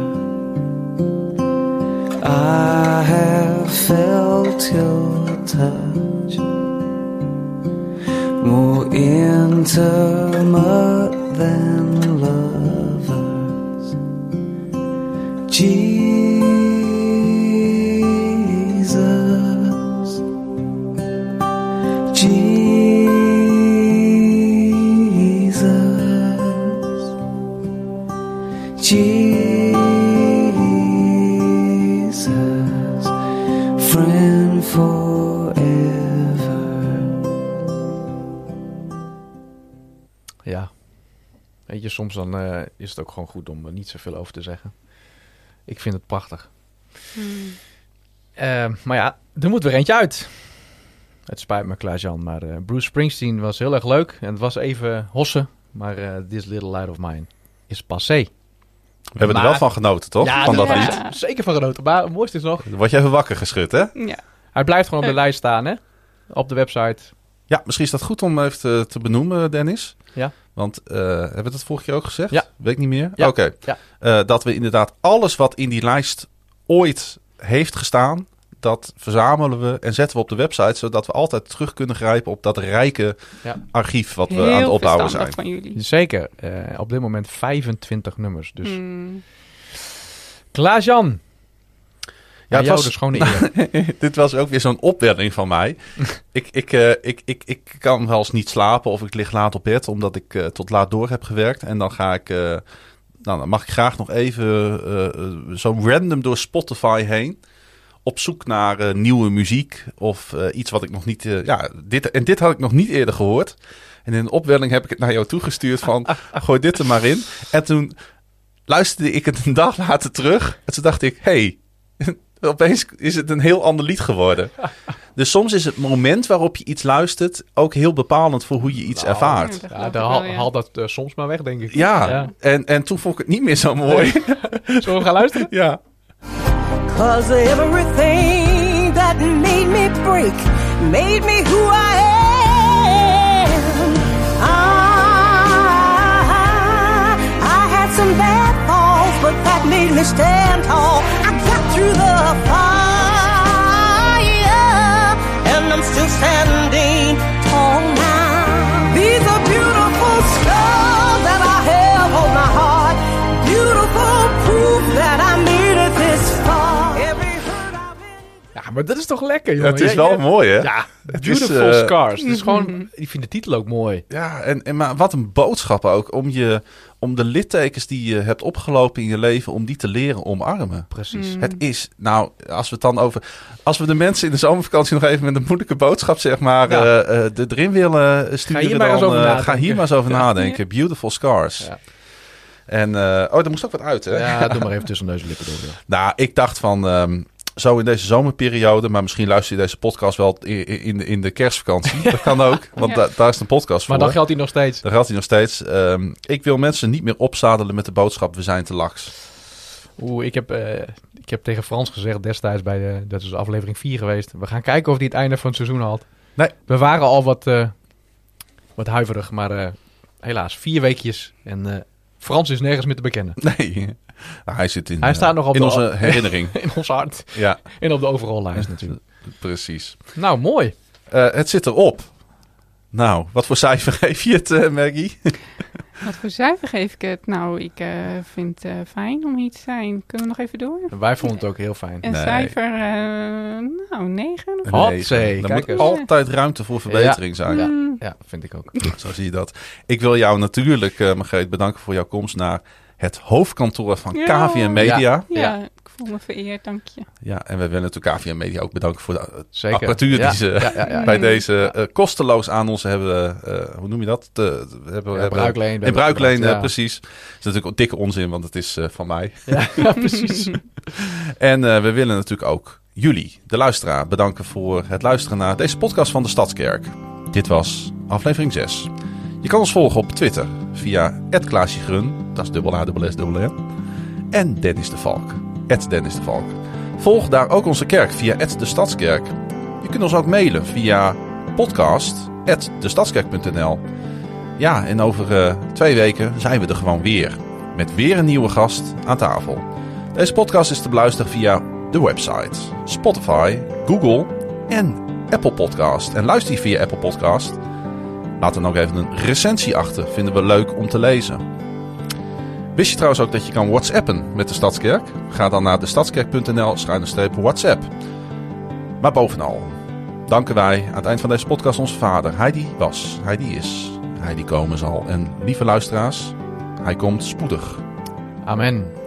I have felt your touch more intimate. Dan eh, is het ook gewoon goed om er niet zoveel over te zeggen. Ik vind het prachtig. Hmm. Eh, maar ja, er moet weer eentje uit. Het spijt me, Klaas-Jan, maar eh, Bruce Springsteen was heel erg leuk. En het was even hossen, maar eh, This Little Light of Mine is passé. We hebben er wel van genoten, toch? Ja, van dat ja. lied. Zeker van genoten. Maar het mooiste is nog, Word je even wakker geschud, hè? Ja. hij blijft gewoon op de lijst staan, hè? Op de website. Ja, misschien is dat goed om even te, te benoemen, Dennis. Ja. Want eh, hebben we dat vorige keer ook gezegd? Ja. Weet ik niet meer? Ja. Oké. Ja. Eh, dat we inderdaad alles wat in die lijst ooit heeft gestaan, dat verzamelen we en zetten we op de website, zodat we altijd terug kunnen grijpen op dat rijke Ja. archief wat we Heel aan het opbouwen zijn. van jullie. Zeker. eh, op dit moment 25 nummers. Dus Hmm. Klaas-Jan. Ja, het was- dus eer. Dit was ook weer zo'n opwelling van mij. ik, ik, eh, ik, ik, ik kan wel eens niet slapen of ik lig laat op bed omdat ik eh, tot laat door heb gewerkt. En dan ga ik, eh, nou, dan mag ik graag nog even zo random door Spotify heen. Op zoek naar nieuwe muziek of iets wat ik nog niet. ja, dit, en dit had ik nog niet eerder gehoord. En in een opwelling heb ik het naar jou toegestuurd van gooi dit er maar in. En toen luisterde ik het een dag later terug. En toen dacht ik, hey, opeens is het een heel ander lied geworden. Dus soms is het moment waarop je iets luistert ook heel bepalend voor hoe je iets Nou, ervaart. Ja, haal, dat eh, soms maar weg, denk ik. Ja, Ja. En, en toen vond ik het niet meer zo mooi. Zullen we gaan luisteren? ja. Cause everything that made me break made me who I am. I, I had some bad falls, but that made me stand tall. Through the fire, and I'm still standing tall now. These are beautiful scars that I have on my heart. Beautiful proof that I made it this far. Every hurt I've been. Ja, maar dat is toch lekker, Ja, jongen. het is Ja, wel ja. mooi, hè? Ja, Het is, Beautiful eh, Scars. Het is gewoon, ik vind de titel ook mooi. Ja, en, en maar wat een boodschap ook om, je, om de littekens die je hebt opgelopen in je leven, om die te leren omarmen. Precies. Het is, nou, als we het dan over. Als we de mensen in de zomervakantie nog even met een moeilijke boodschap, zeg maar, Ja. eh, eh, de erin willen sturen. hier maar dan, eens over eh, nadenken. Ga hier maar eens over nadenken. Beautiful Scars. Ja. En, eh, oh, er moest ook wat uit, hè? Ja, doe maar even tussen neus en lippen door. ja. Nou, ik dacht van. ehm, zo in deze zomerperiode, maar misschien luister je deze podcast wel in, in, de- in de kerstvakantie. Dat kan ook, want da- daar is een podcast voor. Maar dan geldt hij nog steeds. Daar geldt hij nog steeds. Ehm, ik wil mensen niet meer opzadelen met de boodschap: we zijn te laks. Oeh, ik heb, eh, ik heb tegen Frans gezegd destijds bij de, dat is aflevering 4 geweest. We gaan kijken of hij het einde van het seizoen haalt. Nee. We waren al wat, eh, wat huiverig, maar eh, helaas, vier weekjes. En Frans is nergens meer te bekennen. Nee, Nou, hij zit in, Hij eh, staat nog op in de- onze herinnering. In ons hart. ja, En op de overall lijst natuurlijk. precies. Nou, mooi. Eh, het zit erop. Nou, wat voor cijfer geef je het, eh, Maggie? Wat voor cijfer geef ik het? Nou, ik eh, vind het eh, fijn om hier te zijn. Kunnen we nog even door? Wij vonden het ook heel fijn. Een Nee. cijfer, eh, nou, 9 of Hot negen. zee, Er moet eens. altijd ruimte voor verbetering zijn. Ja. Mm, Ja, vind ik ook. Zo zie je dat. Ik wil jou natuurlijk, eh Margreet, bedanken voor jouw komst naar het hoofdkantoor van Ja. KVM Media. Ja. ja, Ja. Voel me vereerd, dank je. en we willen natuurlijk KVM Media ook bedanken voor de Zeker. apparatuur Ja, die ze ja, ja, ja. bij deze eh, kosteloos aan ons hebben, eh, hoe noem je dat? Te, we hebben, Ja, hebben- bruikleen. In bruikleen, Ja. precies. Dat is natuurlijk ook dikke onzin, want het is eh, van mij. Ja, ja, precies. En eh, we willen natuurlijk ook jullie, de luisteraar, bedanken voor het luisteren naar deze podcast van de Stadskerk. Dit was aflevering 6. Je kan ons volgen op Twitter via Klaasje Grun, dat is dubbel A, dubbel S, dubbel N. En Dennis de Valk, Dennis de Valk. Volg daar ook onze kerk via de Stadskerk. Je kunt ons ook mailen via podcast.destadskerk.nl. Ja, en over eh, twee weken zijn we er gewoon weer. Met weer een nieuwe gast aan tafel. Deze podcast is te beluisteren via de website, Spotify, Google en Apple Podcast. En luister je via Apple Podcast, Laat dan ook even een recensie achter. Vinden we leuk om te lezen. Wist je trouwens ook dat je kan whatsappen met de Stadskerk? Ga dan naar destadskerk.nl whatsapp. Maar bovenal danken wij aan het eind van deze podcast onze vader. Hij die was, hij die is, hij die komen zal. En lieve luisteraars, hij komt spoedig. Amen.